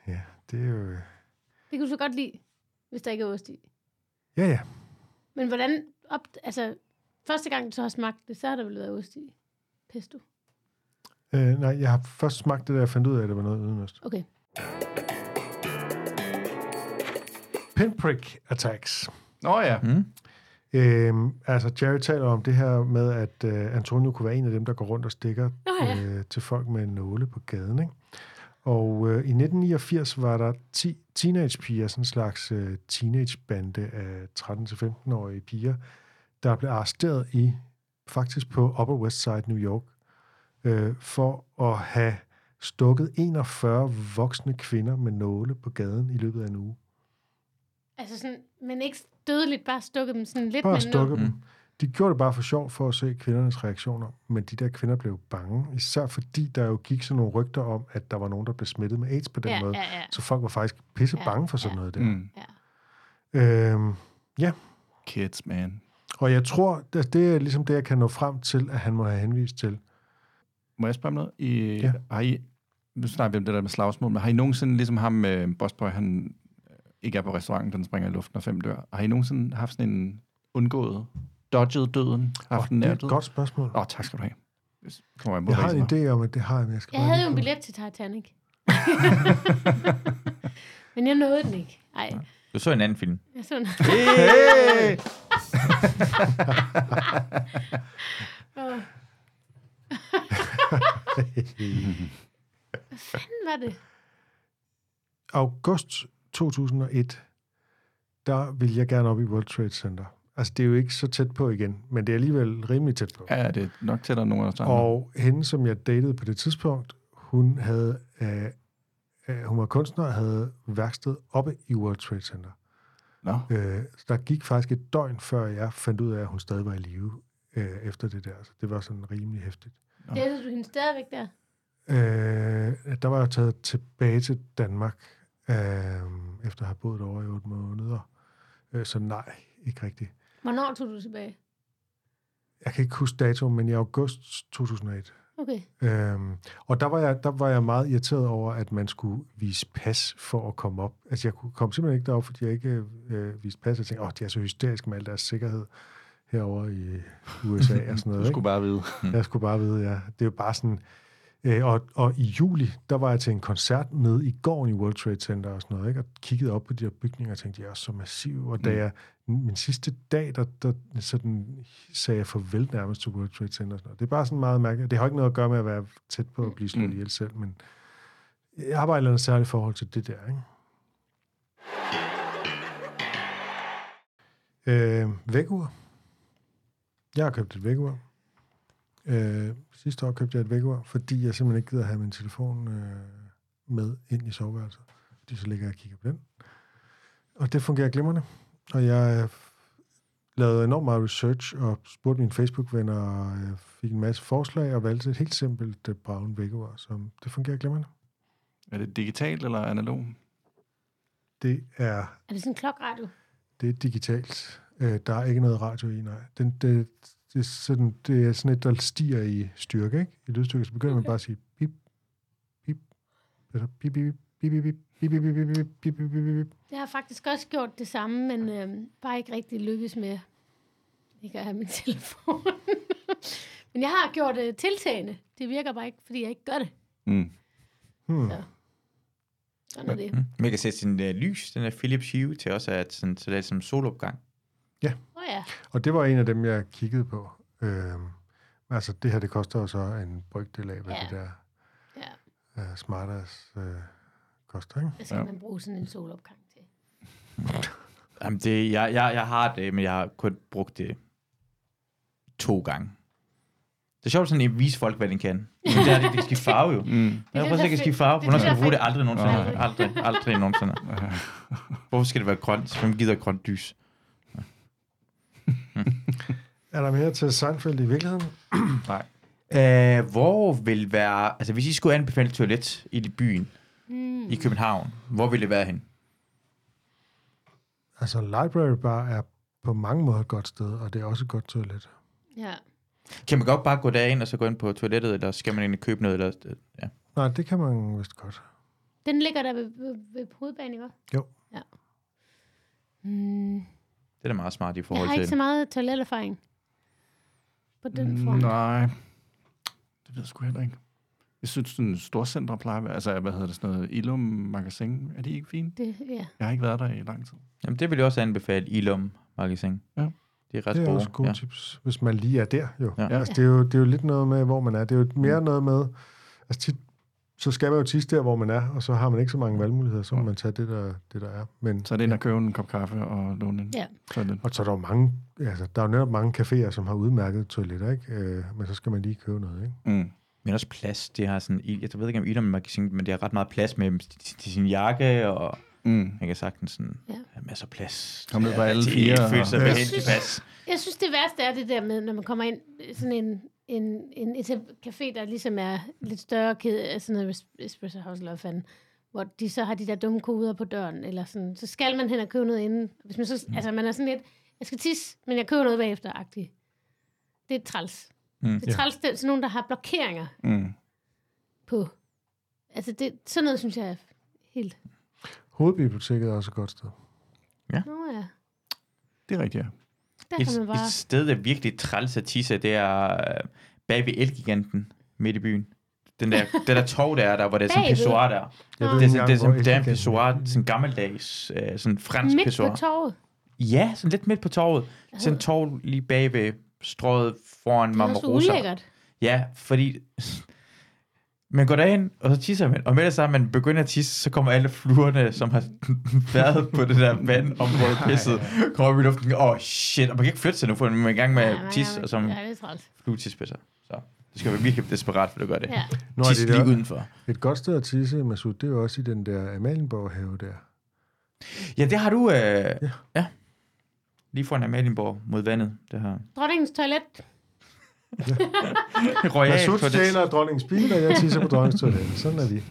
S2: Ja, det er jo...
S1: Det kan du så godt lide, hvis der ikke er ost i.
S2: Ja, ja.
S1: Men hvordan op... Altså, første gang du så har smagt det, så har der vel været ost i. Pesto.
S2: Øh, nej, jeg har først smagt det, da jeg fandt ud af, at det var noget uden ost.
S1: Okay.
S2: Pinprick attacks.
S3: Nå ja.
S5: Mm.
S2: Øhm, altså, Jerry taler om det her med, at øh, Antonio kunne være en af dem, der går rundt og stikker
S1: Nå ja.
S2: øh, til folk med en nåle på gaden. Ikke? Og øh, i 1989 var der 10 teenagepiger, sådan en slags øh, teenagebande af 13-15-årige piger, der blev arresteret i, faktisk på Upper West Side, New York, øh, for at have stukket 41 voksne kvinder med nåle på gaden i løbet af en uge.
S1: Altså sådan, men ikke dødeligt, bare stukket dem sådan lidt
S2: Bare
S1: noget.
S2: dem. De gjorde det bare for sjov, for at se kvindernes reaktioner. Men de der kvinder blev bange, især fordi der jo gik sådan nogle rygter om, at der var nogen, der blev smittet med AIDS på den
S1: Ja,
S2: måde.
S1: ja, ja.
S2: Så folk var faktisk pisse
S1: Ja,
S2: bange for sådan
S1: ja.
S2: noget der.
S3: Mm.
S2: Øhm, ja,
S3: Kids, man.
S2: og jeg tror, det, det er ligesom det, jeg kan nå frem til, at han må have henvist til.
S3: Må jeg spørge om noget? I,
S2: Ja.
S3: Har I, nu snakker vi om det der med slagsmål, men har I nogensinde, ligesom ham med Bossboy, han øh, ikke er på restauranten, den springer i luften og fem dør. Har I nogensinde haft sådan en undgået, dodget døden? Haft
S2: Oh,
S3: en
S2: det er et godt spørgsmål.
S3: Åh, oh, tak skal du have. Kommer jeg, på
S2: Jeg har en idé om, at det har jeg, men jeg skal
S1: Jeg havde jo en billet til Titanic. men jeg nåede den ikke. Ej,
S5: Du så en anden film.
S1: jeg så den.
S3: Hey!
S1: Åh. Hvad fanden var det?
S2: August 2001, der vil jeg gerne op i World Trade Center. Altså, det er jo ikke så tæt på igen, men det er alligevel rimelig tæt på.
S3: Ja, det er nok tættere end nogen af.
S2: Og hende, som jeg datede på det tidspunkt, hun havde, øh, øh, hun var kunstner og havde værksted oppe i World Trade Center.
S3: Nå,
S2: Øh, så der gik faktisk et døgn, før jeg fandt ud af, at hun stadig var i live øh, efter det der. Så det var sådan rimelig hæftigt.
S1: Gættede du hende stadigvæk der?
S2: Øh, der var jeg taget tilbage til Danmark, øh, efter at have boet over i otte måneder. Øh, så nej, ikke rigtigt.
S1: Hvornår tog du tilbage?
S2: Jeg kan ikke huske dato, men i august 2001.
S1: Okay.
S2: Øhm, og der var, jeg, der var jeg meget irriteret over, at man skulle vise pas for at komme op. Altså, jeg kunne- kom simpelthen ikke derop, fordi jeg ikke øh, viste pas. Jeg tænkte, åh, de er så hysteriske med al deres sikkerhed herover i USA og sådan noget.
S3: du skulle bare vide.
S2: ikke? Jeg skulle bare vide, ja. Det er jo bare sådan... Øh, og, og i juli, der var jeg til en koncert nede i gården i World Trade Center og sådan noget, ikke? og kiggede op på de her bygninger og tænkte, de er så massive. Og da
S3: Mm.
S2: jeg, min sidste dag, der, der sådan, sagde jeg farvel nærmest til World Trade Center. Og sådan noget. Det er bare sådan meget mærkeligt. Det har ikke noget at gøre med at være tæt på at blive slået
S3: Mm.
S2: ihjel selv, men jeg har bare et eller andet særligt forhold til det der. Ikke? Øh, vækkeur. Jeg har købt et vækkeur. Øh, sidste år købte jeg et vækkeur, fordi jeg simpelthen ikke gider have min telefon øh, med ind i soveværelset. Fordi så ligger jeg og kigger på den. Og det fungerer glimrende. Og jeg øh, lavede enormt meget research og spurgte mine Facebook-venner og øh, fik en masse forslag og valgte et helt simpelt øh, brown vækkeur, som det fungerer glimrende.
S3: Er det digitalt eller analog?
S2: Det er
S1: Er det sådan en klokradio?
S2: Det er digitalt. Der er ikke noget radio i, nej. Den, det, det, er sådan, det er sådan et, der stiger i styrke, ikke? I lydstyrke, så begynder man bare at sige bip, bip, altså bip, bip, bip, bip, bip. Bip, bip, bip, bip, bip, bip, bip, bip, bip.
S1: Jeg har faktisk også gjort det samme, men øh, bare ikke rigtig lykkes med ikke at have min telefon. men jeg har gjort øh, tiltagende. Det virker bare ikke, fordi jeg ikke gør det.
S3: Mm.
S2: Hmm.
S1: Så. Sådan er det.
S5: Mm. Man kan sætte sin uh, lys, den der Philips Hue, til også at sådan, så det er som solopgang.
S1: Oh, ja.
S2: Og det var en af dem, jeg kiggede på. Øhm, altså, det her, det koster jo så en brygdel af, hvad
S1: Ja.
S2: det der
S1: ja.
S2: uh, smarters uh, koster, ikke?
S1: Hvad skal ja. man bruge sådan en solopgang til?
S5: Jamen, det, jeg, jeg, jeg har det, men jeg har kun brugt det to gange. Det er sjovt sådan at vise folk, hvad den kan. Men det er det, det skifte farve jo.
S3: Mm.
S5: Jeg
S1: det,
S5: prøver ikke at skifte farve. Hvornår skal
S1: jeg
S5: du bruge det? Aldrig nogensinde. Aldrig, aldrig nogensinde. Hvorfor skal det være grønt? Hvem gider grønt lys?
S2: Er der mere til Seinfeld i virkeligheden?
S3: Nej.
S5: Uh, hvor vil være... Altså, hvis I skulle anbefale et toilet i byen,
S1: Mm.
S5: i København, hvor ville det være hen?
S2: Altså, Library Bar er på mange måder et godt sted, og det er også et godt toilet.
S1: Ja.
S5: Kan man godt bare gå derind og så gå ind på toilettet, eller skal man egentlig købe noget? Eller, ja.
S2: Nej, det kan man vist godt.
S1: Den ligger der ved, ved, ved hovedbanen, ikke?
S2: Jo.
S1: Ja. Mm.
S5: Det er da meget smart i
S1: Jeg
S5: forhold
S1: har ikke så
S5: til...
S1: meget toileterfaring på den
S3: Mm,
S1: front.
S3: Nej, det ved jeg sgu heller ikke. Jeg synes, sådan storcentre plejer at være, altså hvad hedder det, sådan noget, Ilum Magasin, er de ikke fine?
S1: Det, ja.
S3: Jeg har ikke været der i lang tid.
S5: Jamen, det vil jeg også anbefale Ilum Magasin.
S3: Ja.
S5: Det er ret
S2: Det er
S5: gode.
S2: også gode
S5: ja.
S2: tips, hvis man lige er der, jo.
S5: Ja.
S2: Altså, det, er jo det er jo lidt noget med, hvor man er. Det er jo mere noget med... Altså, tit, så skal man jo tisse der, hvor man er, og så har man ikke så mange valgmuligheder, så må man tage det, der, det, der er. Men,
S3: Så er det ind og købe en kop kaffe og låne en
S1: Ja.
S3: toilet.
S2: Og så er der jo mange, altså, der er jo netop mange caféer, som har udmærket toiletter, ikke? Øh, men så skal man lige købe noget, ikke?
S3: Mm.
S5: Men også plads. Det har sådan, jeg ved ikke om Ilum Magasin, men det har ret meget plads med til, til sin jakke, og
S3: Mm.
S5: man kan sagtens sådan,
S1: Ja.
S5: have masser af plads.
S3: Kom ned på alle
S5: til
S3: fire
S2: Jeg
S1: synes-
S5: pas.
S1: Jeg synes, det værste er det der med, når man kommer ind i sådan en, en, en etab- café, der ligesom er lidt større kæde, sådan noget Espresso House eller fanden, hvor de så har de der dumme koder på døren, eller sådan, så skal man hen og købe noget inden. Hvis man så, altså man er sådan lidt, jeg skal tisse, men jeg køber noget bagefter, agtigt. Det er træls.
S5: Mm.
S1: Det er træls, det er sådan nogen, der har blokeringer
S3: Mm.
S1: på. Altså det, sådan noget, synes jeg er helt...
S2: Hovedbiblioteket er også et godt sted.
S1: Nå ja,
S3: Det er rigtigt, ja.
S1: Der kan
S5: Et,
S1: man bare...
S5: et sted, der er virkelig træls at tisse, det er øh, bag ved Elgiganten midt i byen. Den der, den der tog, der er der, hvor det er sådan en pissoir der.
S1: Nå.
S2: ved
S5: Det er, sådan, det er, sådan, det er en pissoir, sådan gammeldags, øh, sådan fransk
S1: Midt
S5: pissoir.
S1: på torvet.
S5: Ja, sådan lidt midt på torvet. Sådan en torv lige bagved, strøget foran
S1: Det er
S5: Marmarosa.
S1: ulækkert.
S5: Ja, fordi man går derind, og så tisser man, og med det samme, man begynder at tisse, så kommer alle fluerne, som har været på det der vandområde pisset, kommer op i luften, åh oh, shit, og man kan ikke flytte sig nu, for man er i gang med at tisse, og som
S1: Ja, det er træls.
S5: fluetispisser. Så det skal være virkelig desperat, for at gøre det.
S1: Ja.
S5: Tisse
S2: det
S5: lige udenfor.
S2: et godt sted at tisse, Masud, det er jo også i den der Amalienborg have der.
S5: Ja, det har du, øh, ja. ja. Lige foran Amalienborg mod vandet. Det har
S1: Dronningens toilet.
S5: Royal
S2: Masud
S5: toilet.
S2: stjæler dronningens bil, og jeg tisser på dronningens toilet. Sådan er vi.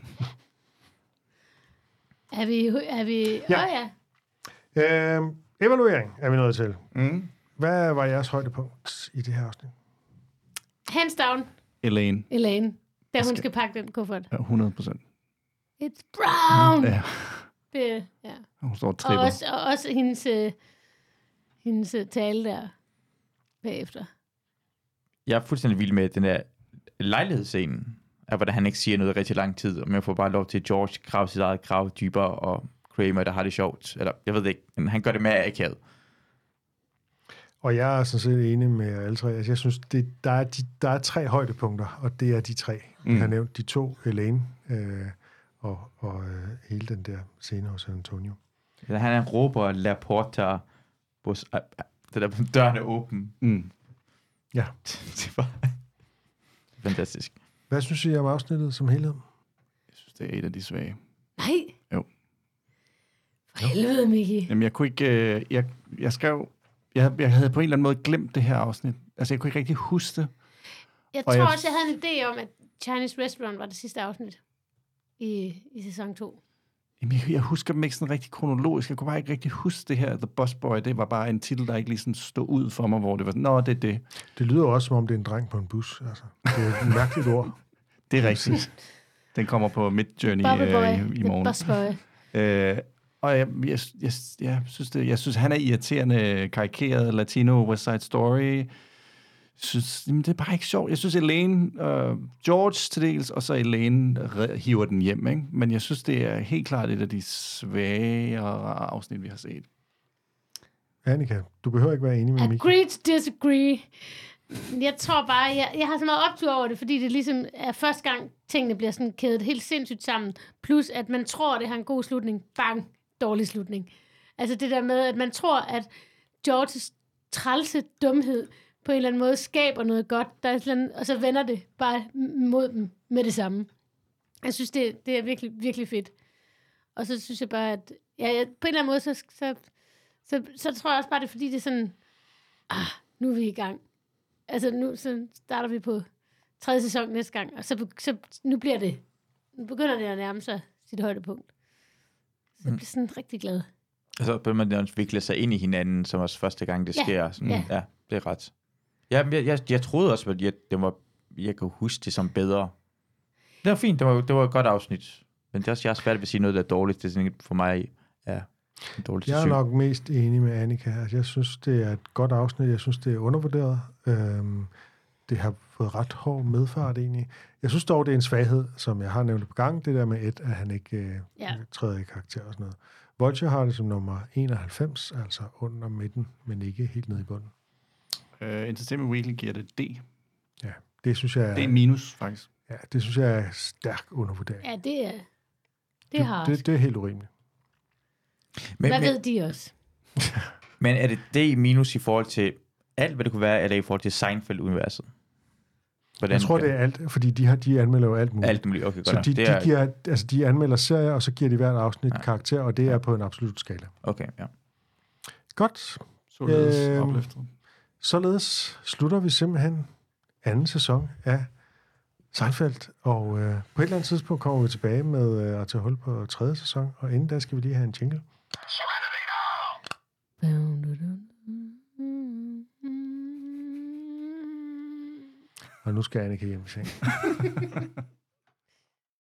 S1: Er vi... Er vi
S2: Ja.
S1: ja. Oh, ja.
S2: Øhm, evaluering er vi nået til.
S3: Mm.
S2: Hvad var jeres højdepunkt i det her afsnit?
S1: Hands down,
S3: Elaine.
S1: Elaine. Da hun
S3: skal-
S1: skal pakke den kuffert.
S3: Ja, 100 procent.
S1: It's brown!
S3: Ja,
S1: Det, ja.
S3: hun står og
S1: Og
S3: tripper.
S1: også, og også hendes, øh, hendes øh, tale der bagefter.
S5: Jeg er fuldstændig vild med den der lejlighedsscenen, af hvordan han ikke siger noget rigtig lang tid, og man får bare lov til at George grave sit eget grav dybere, og Kramer, der har det sjovt. Eller, jeg ved det ikke, men han gør det mere akavet.
S2: Og jeg er sådan set enig med alle tre. Altså, jeg synes, det, der, er de, der er tre højdepunkter, og det er de tre. Mm. Jeg har nævnt de to, Elaine øh, og, og øh, hele den der scene hos Antonio.
S5: Eller han er råber La Porta, bus, øh, det der døren er åben.
S3: Mm.
S2: Ja.
S5: det var fantastisk.
S2: Hvad synes I om afsnittet som helhed?
S3: Jeg synes, det er et af de svage.
S1: Nej.
S3: Jo.
S1: For helvede, Miki.
S3: Jamen, jeg kunne ikke... Øh, jeg, jeg skrev... Jeg, jeg havde på en eller anden måde glemt det her afsnit. Altså, jeg kunne ikke rigtig huske det.
S1: Jeg
S3: Og
S1: tror
S3: jeg-
S1: også, jeg havde en idé om, at Chinese Restaurant var det sidste afsnit i, i sæson 2.
S3: Jamen, jeg, jeg husker dem ikke sådan rigtig kronologisk. Jeg kunne bare ikke rigtig huske det her. The Boss Boy, det var bare en titel, der ikke lige sådan stod ud for mig, hvor det var sådan, nå, det er det.
S2: Det lyder også, som om det er en dreng på en bus. Altså, det er et mærkeligt ord.
S3: Det er rigtigt. Den kommer på Midjourney
S1: Bubble Boy.
S3: øh, i, i
S1: The
S3: morgen.
S1: Bus Boy.
S3: Øh, og jeg, jeg, jeg, jeg, synes det, jeg synes, han er irriterende karikeret. Latino West Side Story. Jeg synes, jamen, det er bare ikke sjovt. Jeg synes, Elaine, øh, George til dels, og så Elaine re- hiver den hjem. Ikke? Men jeg synes, det er helt klart et af de svagere afsnit, vi har set.
S2: Annika, du behøver ikke være enig med Mika.
S1: Agree to disagree. Jeg tror bare, jeg, jeg har så meget optur over det, fordi det ligesom er første gang, tingene bliver sådan kædet helt sindssygt sammen. Plus, at man tror, det har en god slutning. Bang, dårlig slutning. Altså det der med, at man tror, at Georges trælse dumhed på en eller anden måde skaber noget godt, der er sådan, og så vender det bare mod dem med det samme. Jeg synes, det, det er virkelig, virkelig fedt. Og så synes jeg bare, at ja, jeg, på en eller anden måde, så, så, så, så tror jeg også bare, det er fordi, det er sådan, ah, nu er vi i gang. Altså, nu så starter vi på tredje sæson næste gang, og så, så nu bliver det, nu begynder det at nærme sig sit højdepunkt. Så jeg bliver sådan rigtig glad.
S5: Og så begynder man også vikle sig ind i hinanden, som også første gang, det
S1: Ja,
S5: sker. Sådan,
S1: ja.
S5: ja. det er ret. Ja, jeg, jeg, jeg troede også, at jeg, det var, jeg kunne huske det som bedre. Det var fint, det var, det var et godt afsnit. Men det er også, jeg er svært ved at sige noget, der er dårligt. Det er sådan, for mig ja, en dårlig
S2: Jeg er
S5: syg.
S2: nok mest enig med Annika. Altså, jeg synes, det er et godt afsnit. Jeg synes, det er undervurderet. Øhm, det har fået ret hård medfart egentlig. Jeg synes dog, det er en svaghed, som jeg har nævnt på gang, det der med Ed, at han ikke øh,
S1: Ja.
S2: træder i karakter og sådan noget. Vulture har det som nummer 91, altså under midten, men ikke helt nede i bunden.
S3: Uh, Entertainment Weekly giver det D.
S2: Ja, det synes jeg
S3: Det er minus, faktisk.
S2: ja, det synes jeg er stærk undervurdering.
S1: Ja, det er, det er hardt.
S2: det, det er helt urimeligt.
S5: Men,
S1: Hvad
S5: men,
S1: ved de også?
S5: men er det D minus i forhold til alt, hvad det kunne være, eller i forhold til Seinfeld-universet? Hvordan
S2: Jeg tror, det er alt, fordi de, har, de anmelder jo alt muligt.
S5: alt muligt. Okay, godt.
S2: Så de,
S5: det
S2: de,
S5: er,
S2: giver, altså de anmelder serier, og så giver de hvert afsnit ja. karakter, og det er på en absolut skala.
S5: Okay, ja.
S2: Godt.
S3: Således
S2: Øhm,
S3: opløftet.
S2: Således slutter vi simpelthen anden sæson af Seinfeld, og øh, på et eller andet tidspunkt kommer vi tilbage med øh, at tage hul på tredje sæson, og inden da skal vi lige have en jingle. Og nu skal Annika hjem i seng.